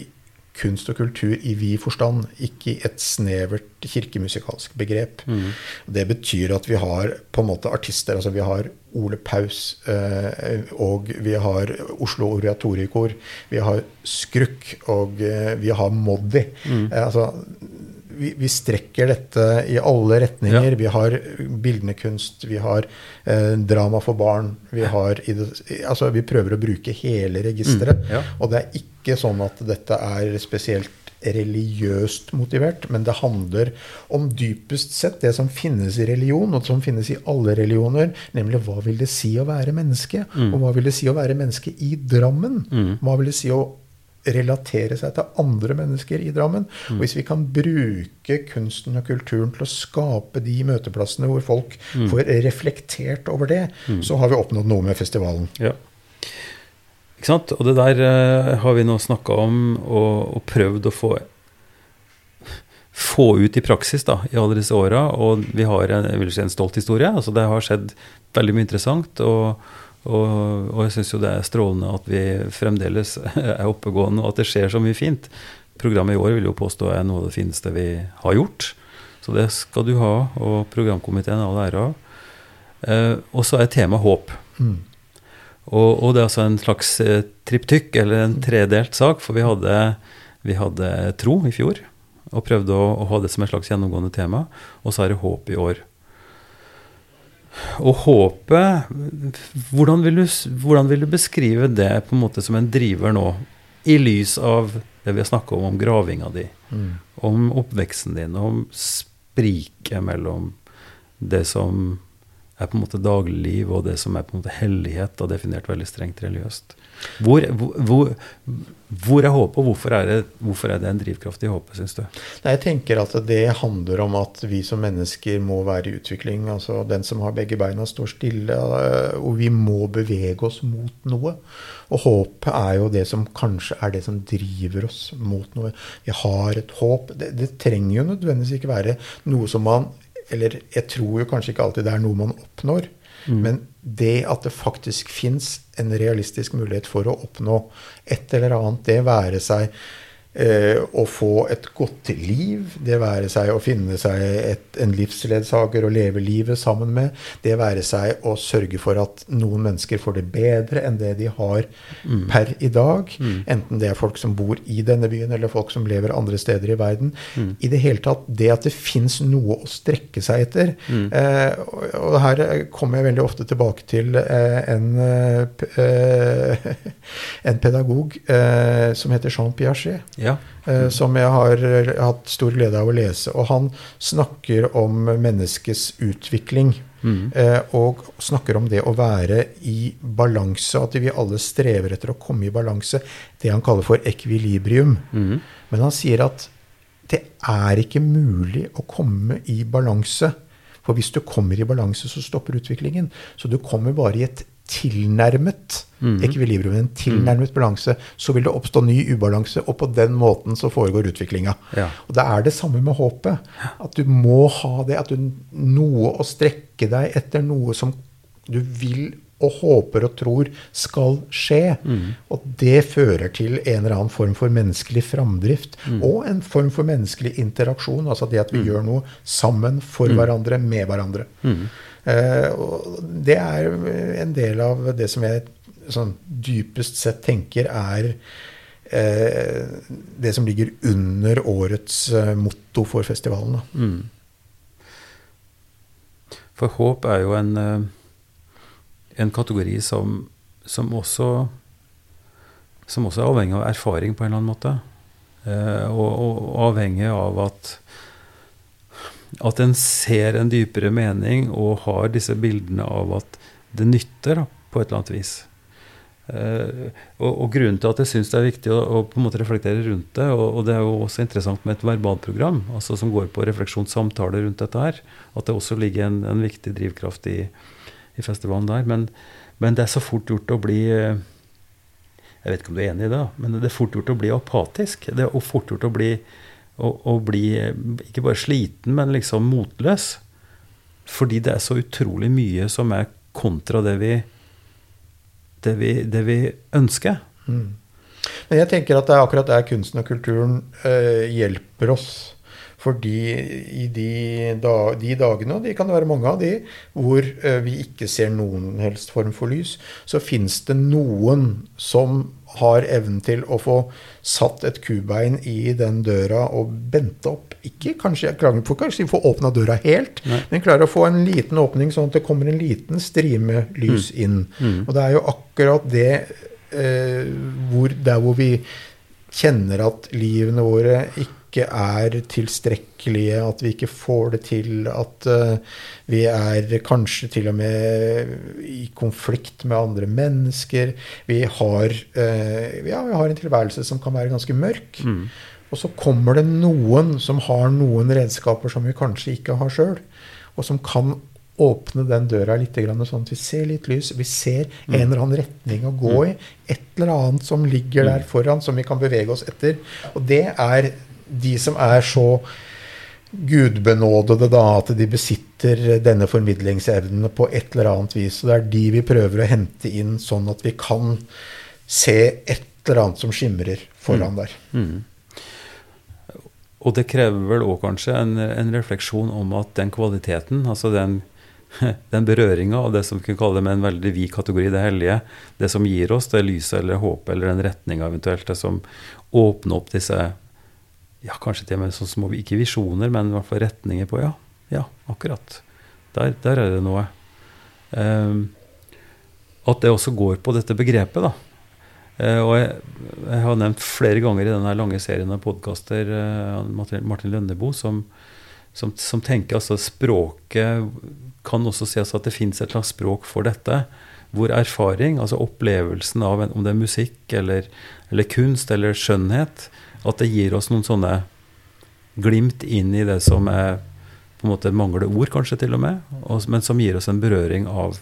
kunst og kultur i vid forstand, ikke i et snevert kirkemusikalsk begrep. Mm. Det betyr at vi har på en måte artister. altså Vi har Ole Paus, eh, og vi har Oslo Oratorikor, Vi har Skrukk, og eh, vi har Moddi. Mm. Eh, altså, vi, vi, strekker dette i alle retninger. Ja. Vi har bildende kunst, vi har eh, drama for barn. Vi, har, altså, vi prøver å bruke hele registeret. Mm, ja. Og det er ikke sånn at dette er spesielt religiøst motivert, men det handler om dypest sett det som finnes i religion, og som finnes i alle religioner, nemlig hva vil det si å være menneske? Mm. Og hva vil det si å være menneske i Drammen? Mm. Hva vil det si å relatere seg til andre mennesker i Drammen. Mm. Og hvis vi kan bruke kunsten og kulturen til å skape de møteplassene hvor folk Mm. får reflektert over det, så har vi oppnådd noe med festivalen. Ja. Ikke sant? Og det der uh, har vi nå snakka om og, og prøvd å få få ut i praksis da, i alle disse åra. Og vi har en, en stolt historie. altså Det har skjedd veldig mye interessant. og og, og jeg syns jo det er strålende at vi fremdeles er oppegående, og at det skjer så mye fint. Programmet i år vil jo påstå er noe av det fineste vi har gjort. Så det skal du ha, og programkomiteen all ære av. Eh, og så er temaet håp. Mm. Og, og, det er altså en slags eh, triptykk, eller en tredelt sak, for vi hadde, vi hadde tro i fjor. Og prøvde å, å, ha det som et slags gjennomgående tema. Og så er det håp i år. Og håpet hvordan vil, du, hvordan vil, du, beskrive det på en måte som en driver nå, i lys av det vi har snakka om, om gravinga di, mm. om oppveksten din, om spriket mellom det som er på en måte dagligliv, og det som er på en måte hellighet, og definert veldig strengt religiøst. Hvor, hvor, hvor er håpet, og hvorfor er, det, hvorfor er det en drivkraft i håpet, syns du? Nei, jeg tenker at det handler om at vi som mennesker må være i utvikling. altså Den som har begge beina, står stille. Og vi må bevege oss mot noe. Og håpet er jo det som kanskje er det som driver oss mot noe. Vi har et håp. Det, det trenger jo nødvendigvis ikke være noe som man Eller jeg tror jo kanskje ikke alltid det er noe man oppnår. Mm. Men det at det faktisk fins en realistisk mulighet for å oppnå et eller annet, det være seg eh, å få et godt liv, det være seg å finne seg et, en livsledsager å leve livet sammen med, det være seg å sørge for at noen mennesker får det bedre enn det de har mm. per i dag, mm. enten det er folk som bor i denne byen, eller folk som lever andre steder i verden. Mm. I det hele tatt, det at det fins noe å strekke seg etter. Eh, og, og her kommer jeg veldig ofte tilbake til eh, en, eh, en pedagog eh, som heter Jean Piaget. Ja. Mm. Som jeg har hatt stor glede av å lese. Og han snakker om menneskets utvikling. Mm. Og snakker om det å være i balanse, at vi alle strever etter å komme i balanse. Det han kaller for ekvilibrium. Mm. Men han sier at det er ikke mulig å komme i balanse. For hvis du kommer i balanse, så stopper utviklingen. Så du kommer bare i et tilnærmet mm. ekvilibrium, en tilnærmet balanse, så vil det oppstå ny ubalanse, og på den måten så foregår utviklinga. Ja. Og det er det samme med håpet. At du må ha det, at du noe å strekke deg etter, noe som du vil og håper og tror skal skje. Mm. Og det fører til en eller annen form for menneskelig framdrift. Mm. Og en form for menneskelig interaksjon. Altså det at vi mm. gjør noe sammen, for hverandre, med hverandre. Uh, og det er en del av det som jeg sånn dypest sett tenker er uh, det som ligger under årets uh, motto for festivalen. Mm. For håp er jo en, en kategori som, som, også, som også er avhengig av erfaring på en eller annen måte. og, og avhengig av at at en ser en dypere mening og har disse bildene av at det nytter da, på et eller annet vis. Uh, og, og, grunnen til at jeg syns det er viktig å, å, på en måte reflektere rundt det, og, og, det er jo også interessant med et verbalprogram altså som går på refleksjonssamtaler rundt dette her, at det også ligger en, en viktig drivkraft i, i festivalen der. Men, men, det er så fort gjort å bli Jeg vet ikke om du er enig i det, men det er fort gjort å bli apatisk. Det er fort gjort å bli å, bli ikke bare sliten, men liksom motløs. Fordi det er så utrolig mye som er kontra det vi, det vi, det vi ønsker. Mm. Men jeg tenker at det er akkurat der kunsten og kulturen eh, hjelper oss. Fordi i de, da, de, dagene, og de kan det være mange av de, hvor uh, vi ikke ser noen helst form for lys, så fins det noen som har evnen til å få satt et kubein i den døra og bente opp. Ikke kanskje for kanskje få åpna døra helt, Nei. men klarer å få en liten åpning, sånn at det kommer en liten strime lys mm. inn. Mm. Og det er jo akkurat det eh, hvor, der hvor vi kjenner at livene våre ikke ikke er tilstrekkelige, at vi ikke får det til, at uh, vi er kanskje til og med i konflikt med andre mennesker. Vi har, uh, ja, vi har en tilværelse som kan være ganske mørk. Mm. Og så kommer det noen som har noen redskaper som vi kanskje ikke har sjøl, og som kan åpne den døra litt, sånn at vi ser litt lys. Vi ser mm. en eller annen retning å gå mm. i. Et eller annet som ligger der mm. foran, som vi kan bevege oss etter. Og det er de som er så gudbenådede da, at de besitter denne formidlingsevnen på et eller annet vis. Og det er de vi prøver å hente inn, sånn at vi kan se et eller annet som skimrer foran mm. der. Mm. Og det krever vel òg kanskje en, en, refleksjon om at den kvaliteten, altså den, den berøringa av det som vi kan kalle det med en veldig vid kategori, det hellige, det som gir oss det lyset eller håpet eller den retninga eventuelt, det som åpner opp disse ja, kanskje til og med sånn små Ikke visjoner, men i hvert fall retninger på Ja, ja akkurat. Der, der er det noe. Um, at det også går på dette begrepet, da. Uh, og jeg, jeg, har nevnt flere ganger i denne lange serien av podkaster uh, Martin Lønnebo, som, som, som, tenker altså språket kan også sies at det fins et slags språk for dette. Hvor erfaring, altså opplevelsen av en, om det er musikk eller, eller kunst eller skjønnhet, at det gir oss noen sånne glimt inn i det som er på en måte mangler ord, kanskje til og med, og, men som gir oss en berøring av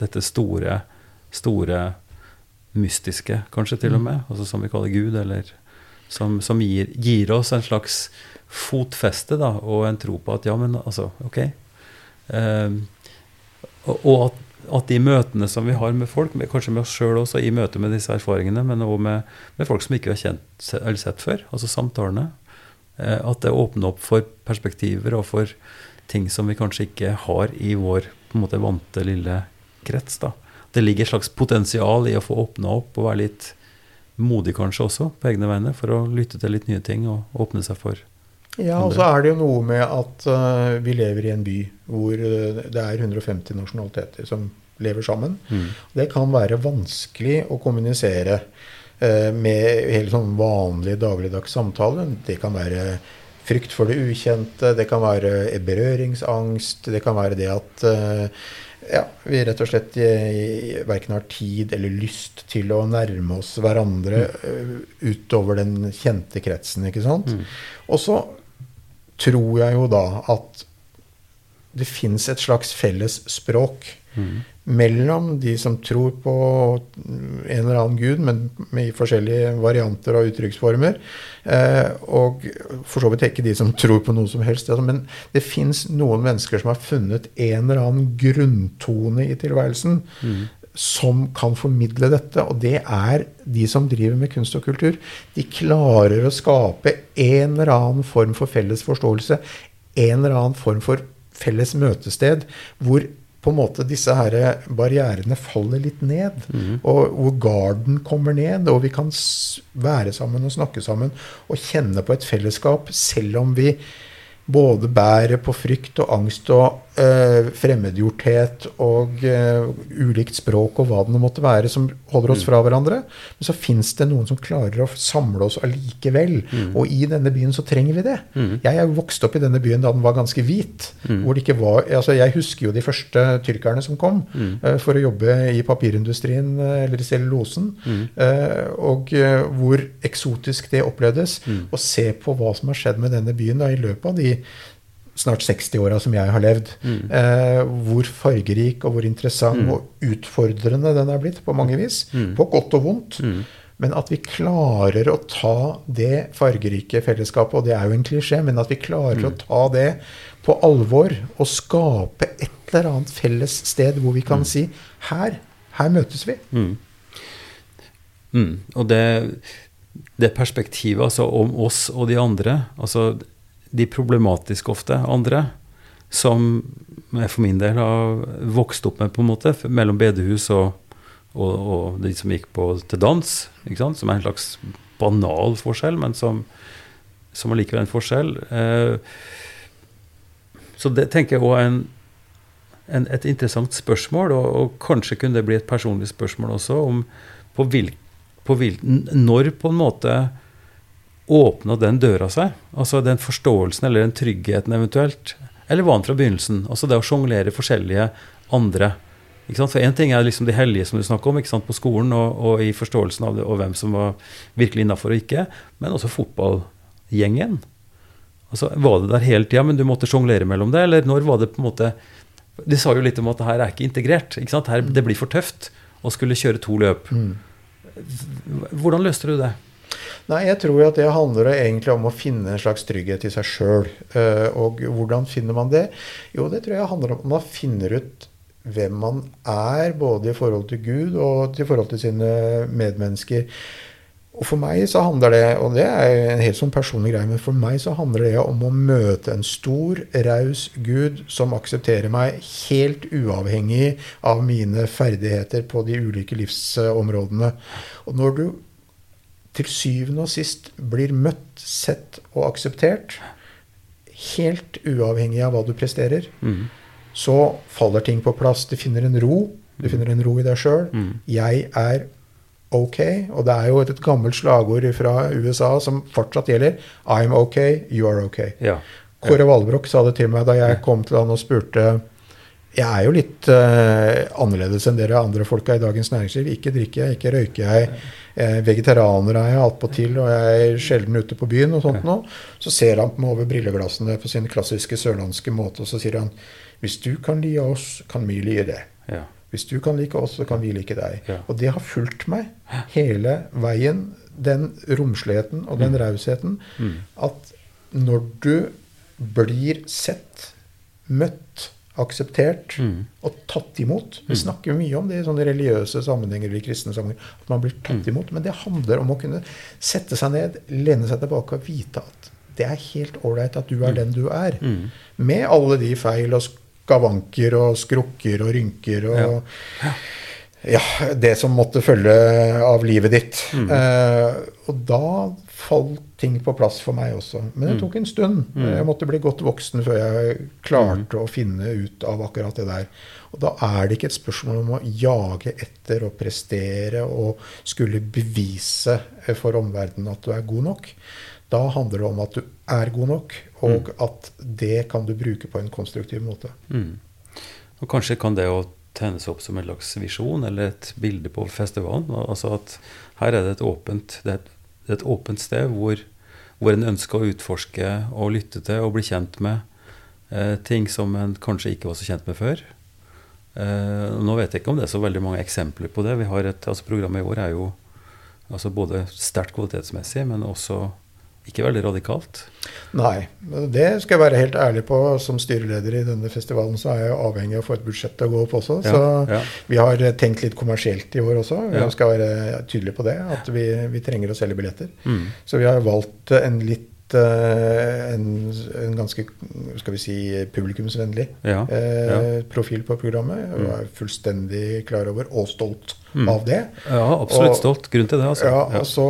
dette store, store mystiske, kanskje til og med, altså som vi kaller Gud, eller som, som gir, gir, oss en slags fotfeste da, og en tro på at ja, men altså, ok. Eh, og, og at at de møtene som vi har med folk, med, kanskje med oss sjøl også, i møte med disse erfaringene, men òg med, med, folk som ikke har kjent eller sett før, altså samtalene, eh, at det åpner opp for perspektiver og for ting som vi kanskje ikke har i vår på en måte vante lille krets. da. Det ligger et slags potensial i å få åpna opp og være litt modig kanskje også på egne vegne for å lytte til litt nye ting og åpne seg for ja, og så er det jo noe med at uh, vi lever i en by hvor uh, det er 150 nasjonaliteter som lever sammen. Mm. Det kan være vanskelig å kommunisere uh, med helt sånn vanlig dagligdags samtale. Det kan være frykt for det ukjente, det kan være berøringsangst, det kan være det at ja, vi rett og slett verken har tid eller lyst til å nærme oss hverandre mm. utover den kjente kretsen. ikke sant? Mm. Og så tror jeg jo da at det fins et slags felles språk mm. mellom de som tror på en eller annen gud, men i forskjellige varianter og uttrykksformer, eh, og for så vidt ikke de som tror på noe som helst. Altså, men det fins noen mennesker som har funnet en eller annen grunntone i tilværelsen. Mm som kan formidle dette, og det er de som driver med kunst og kultur. De klarer å skape en eller annen form for felles forståelse, en eller annen form for felles møtested, hvor på en måte disse her barrierene faller litt ned. Mm. Og hvor garden kommer ned, og vi kan være sammen og snakke sammen og kjenne på et fellesskap, selv om vi både bærer på frykt og angst og uh, fremmedgjorthet og uh, ulikt språk og hva det måtte være som holder oss mm. fra hverandre. Men så fins det noen som klarer å samle oss allikevel. Mm. Og i denne byen så trenger vi det. Mm. Jeg er vokst opp i denne byen da den var ganske hvit. Mm. hvor det ikke var, altså Jeg husker jo de første tyrkerne som kom uh, for å jobbe i papirindustrien eller i cellulosen. og hvor eksotisk det opplevdes. Å se på hva som har skjedd med denne byen da i løpet av de snart 60 åra som jeg har levd. Mm. Eh, hvor fargerik og hvor interessant mm. og utfordrende den er blitt på mange vis. Mm. På godt og vondt. Mm. Men at vi klarer å ta det fargerike fellesskapet, og det er jo en klisjé, men at vi klarer å mm. ta det på alvor og skape et eller annet felles sted hvor vi kan mm. si her, her møtes vi. Og det, det perspektivet altså, om oss og de andre altså de problematiske ofte, andre, som jeg for min del har vokst opp med, på en måte, mellom bedehus og, og, og de som gikk på, til dans, som er en slags banal forskjell, men som, som allikevel er en forskjell. Eh, så det tenker jeg òg er en, en, et interessant spørsmål, og, og, kanskje kunne det bli et personlig spørsmål også, om på hvil, på hvil, når på en måte åpna den døra seg? Altså den forståelsen eller den tryggheten eventuelt? Eller var den fra begynnelsen? Altså det å sjonglere forskjellige andre. Ikke sant? For én ting er liksom de hellige som du snakker om ikke sant? på skolen og, og, i forståelsen av det, og hvem som var virkelig innafor og ikke, men også fotballgjengen. Altså, Var det der hele tida, men du måtte sjonglere mellom det? Eller når var det på en måte De sa jo litt om at det her er ikke integrert. Ikke sant? her, det blir for tøft å skulle kjøre to løp. Mm. Hvordan løste du det? Nei, jeg tror at det handler egentlig om å finne en slags trygghet i seg sjøl. Eh, og hvordan finner man det? Jo, det tror jeg handler om at man finner ut hvem man er, både i forhold til Gud og i forhold til sine medmennesker. Og for meg så handler det, og det er en helt sånn personlig greie, men for meg så handler det om å møte en stor, raus Gud som aksepterer meg helt uavhengig av mine ferdigheter på de ulike livsområdene. Og når du til syvende og sist blir møtt, sett og akseptert, helt uavhengig av hva du presterer, mm. så faller ting på plass. Du finner en ro. Du finner en ro i deg sjøl. Mm. Jeg er ok. Og det er jo et, et gammelt slagord fra USA som fortsatt gjelder. I'm ok, you are ok. Ja. Kåre Valbrok sa det til meg da jeg kom til han og spurte jeg er jo litt uh, annerledes enn dere andre folka i Dagens Næringsliv. Ikke drikker jeg, ikke røyker jeg. Eh, vegetarianer er jeg attpåtil, og jeg er sjelden ute på byen. og sånt nå. Så ser han på meg over brilleglassene på sin klassiske sørlandske måte, og så sier han hvis du kan like oss, kan vi like det. Ja. Hvis du kan like oss, så kan vi like deg. Ja. Og det har fulgt meg hele veien. Den romsligheten og den mm. rausheten. Mm. At når du blir sett, møtt, akseptert mm. og tatt imot Vi mm. snakker mye om det i sånne religiøse sammenhenger eller kristne sammenhenger. At man blir tatt mm. imot. Men det handler om å kunne sette seg ned, lene seg tilbake og vite at det er helt ålreit at du er den du er. Med alle de feil og skavanker og skrukker og rynker og ja. ja. det som måtte følge av livet ditt. Mm. Eh, og da falt ting på plass for meg også. Men det mm. tok en stund. Mm. Jeg måtte bli godt voksen før jeg klarte mm. å finne ut av akkurat det der. Og da er det ikke et spørsmål om å jage etter og prestere og skulle bevise for omverdenen at du er god nok. Da handler det om at du er god nok, og at det kan du bruke på en konstruktiv måte. Mm. Og Kanskje kan det å tegnes opp som en slags visjon eller et bilde på festivalen. altså at Her er det et åpent, det er et, det er et åpent sted hvor, hvor en ønsker å utforske og lytte til og bli kjent med eh, ting som en kanskje ikke var så kjent med før. Eh, nå vet jeg ikke om det er så veldig mange eksempler på det. Vi har et, altså Programmet i år er jo altså både sterkt kvalitetsmessig, men også ikke veldig radikalt? Nei. Det skal jeg være helt ærlig på. Som styreleder i denne festivalen så er jeg avhengig av å få et budsjett til å gå opp også. Ja, så ja. vi har tenkt litt kommersielt i år også. Vi ja. skal være tydelige på det. At vi, vi trenger å selge billetter. Mm. Så vi har valgt en litt Eh, en, en, ganske skal vi si, publikumsvennlig ja, eh, profil på programmet. Vi mm. er fullstendig klar over og stolt mm. av det. Ja, absolutt og, stolt. Grunn til det. Altså. Ja, og så,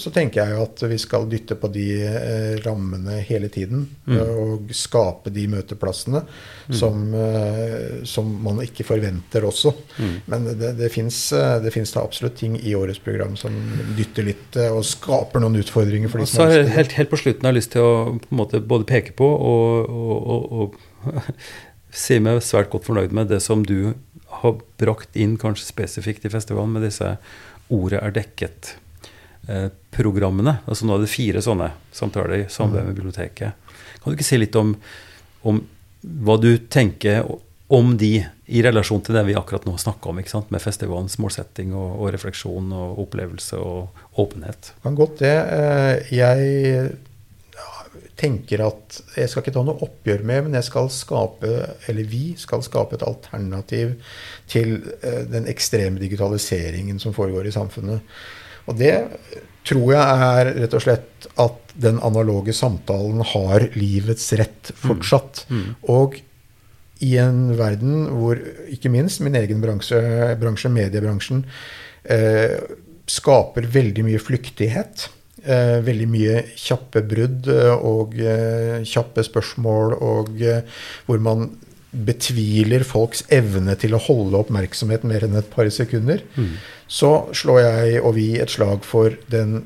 så, tenker jeg jo at vi skal dytte på de eh, rammene hele tiden. Mm. Og skape de møteplassene mm. som, eh, som, man ikke forventer også. Mm. Men det, det fins eh, da absolutt ting i årets program som dytter litt og skaper noen utfordringer for de som ønsker helt, helt på slutten har jeg lyst til å på en måte, både peke på og, og, og, og si meg svært godt fornøyd med det som du har brakt inn kanskje spesifikt i festivalen med disse Ordet er dekket-programmene. Eh, altså Nå er det fire sånne samtaler i samarbeid med mm. biblioteket. Kan du ikke si litt om, om, hva du tenker om de i relasjon til det vi akkurat nå snakka om, med festivalens målsetting og, og, refleksjon og opplevelse og åpenhet? Kan godt det. Eh, jeg tenker at jeg skal ikke ta noe oppgjør med, men jeg skal skape, eller vi skal skape et alternativ til eh, den ekstreme digitaliseringen som foregår i samfunnet. Og det tror jeg er rett og slett at den analoge samtalen har livets rett fortsatt. Mm. Mm. Og i en verden hvor ikke minst min egen bransje, bransje mediebransjen, eh, skaper veldig mye flyktighet. Eh, veldig mye kjappe brudd eh, og eh, kjappe spørsmål, og eh, hvor man betviler folks evne til å holde oppmerksomhet mer enn et par sekunder, Mm. så slår jeg og vi et slag for den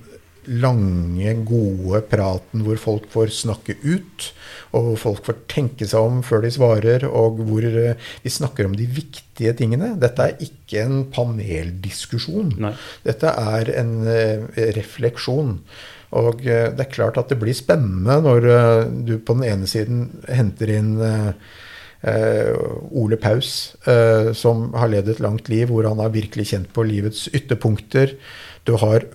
lange, gode praten hvor folk får snakke ut, og hvor folk får tenke seg om før de svarer, og hvor eh, vi snakker om de viktige tingene. Dette er ikke en paneldiskusjon. Nei. Dette er en eh, refleksjon. Og eh, det er klart at det blir spennende når du på den ene siden henter inn eh, Ole Paus, uh, som har levd et langt liv hvor han har virkelig kjent på livets ytterpunkter. Du har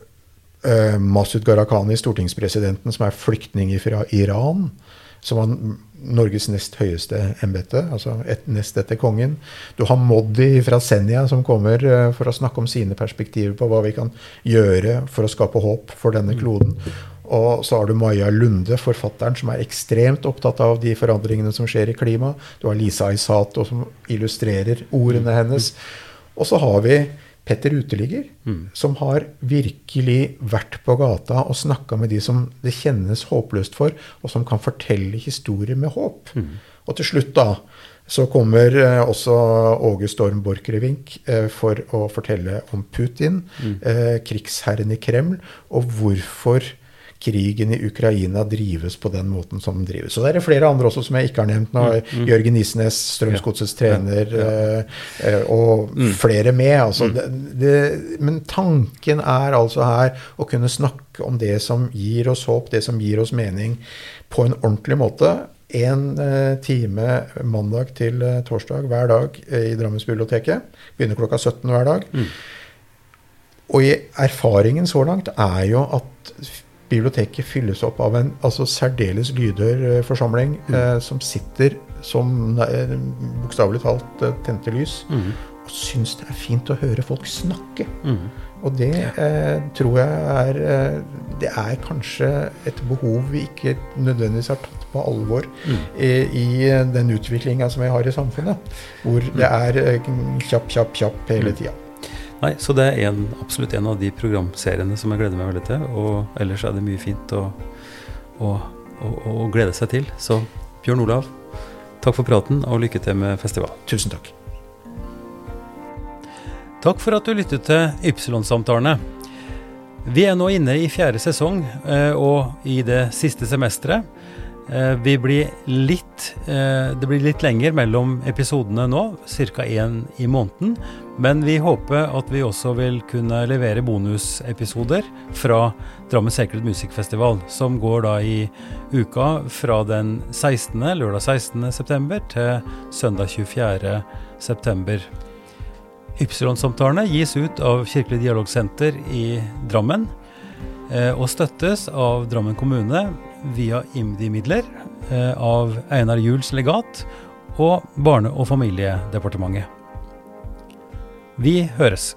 eh, Masud Gharahkhani, stortingspresidenten, som er flyktning fra Iran. Som var Norges nest høyeste embete, altså et, nest etter kongen. Du har Moddi fra Senja, som kommer eh, for å snakke om sine perspektiver på hva vi kan gjøre for å skape håp for denne kloden. Og så har du Maja Lunde, forfatteren, som er ekstremt opptatt av de forandringene som skjer i klimaet. Du har Lisa Aisato, som illustrerer ordene hennes. Og så har vi Petter Uteligger, som har virkelig vært på gata og snakka med de som det kjennes håpløst for, og som kan fortelle historier med håp. Og til slutt, da, så kommer eh, også Åge Storm Borchgrevink eh, for å fortelle om Putin, eh, krigsherren i Kreml, og hvorfor krigen i Ukraina drives på den måten som den drives. Så det er flere andre også som jeg ikke har nevnt nå. Jørgen Isnes, Strømsgodsets trener, ja. eh, og flere med. Altså, det, det, men tanken er altså her å kunne snakke om det som gir oss håp, det som gir oss mening, på en ordentlig måte. En eh, time mandag til eh, torsdag hver dag eh, i Drammensbiblioteket. Begynner klokka 17 hver dag. Og i erfaringen så langt er jo at biblioteket fylles opp av en altså særdeles lydhør forsamling mm. eh, som sitter som eh, bokstavelig talt eh, tente lys, Mm. og syns det er fint å høre folk snakke. Mm. Og det eh, tror jeg er eh, Det er kanskje et behov vi ikke nødvendigvis har tatt på alvor Mm. i, eh, den utviklinga som vi har i samfunnet. Hvor det er eh, kjapp, kjapp, kjapp hele tida. Nei, så det er en, absolutt en av de programseriene som jeg gleder meg veldig til. Og ellers er det mye fint å, å, å, å glede seg til. Så Bjørn Olav, takk for praten, og lykke til med festivalen. Tusen takk. Takk for at du lyttet til Ypsilon-samtalene. Vi er nå inne i fjerde sesong eh, og i det siste semesteret. Eh, Vi blir litt, eh, det blir litt lenger mellom episodene nå, ca. én i måneden. Men vi håper at vi også vil kunne levere bonusepisoder fra Drammen Sacred Music Festival, som går da i uka fra den 16., lørdag 16. september til søndag 24. september. Ypsilon-samtalene gis ut av Kirkelig dialogsenter i Drammen, eh, og støttes av Drammen kommune via IMDi-midler eh, av Einar Juels legat og Barne- og familiedepartementet. Vi høres.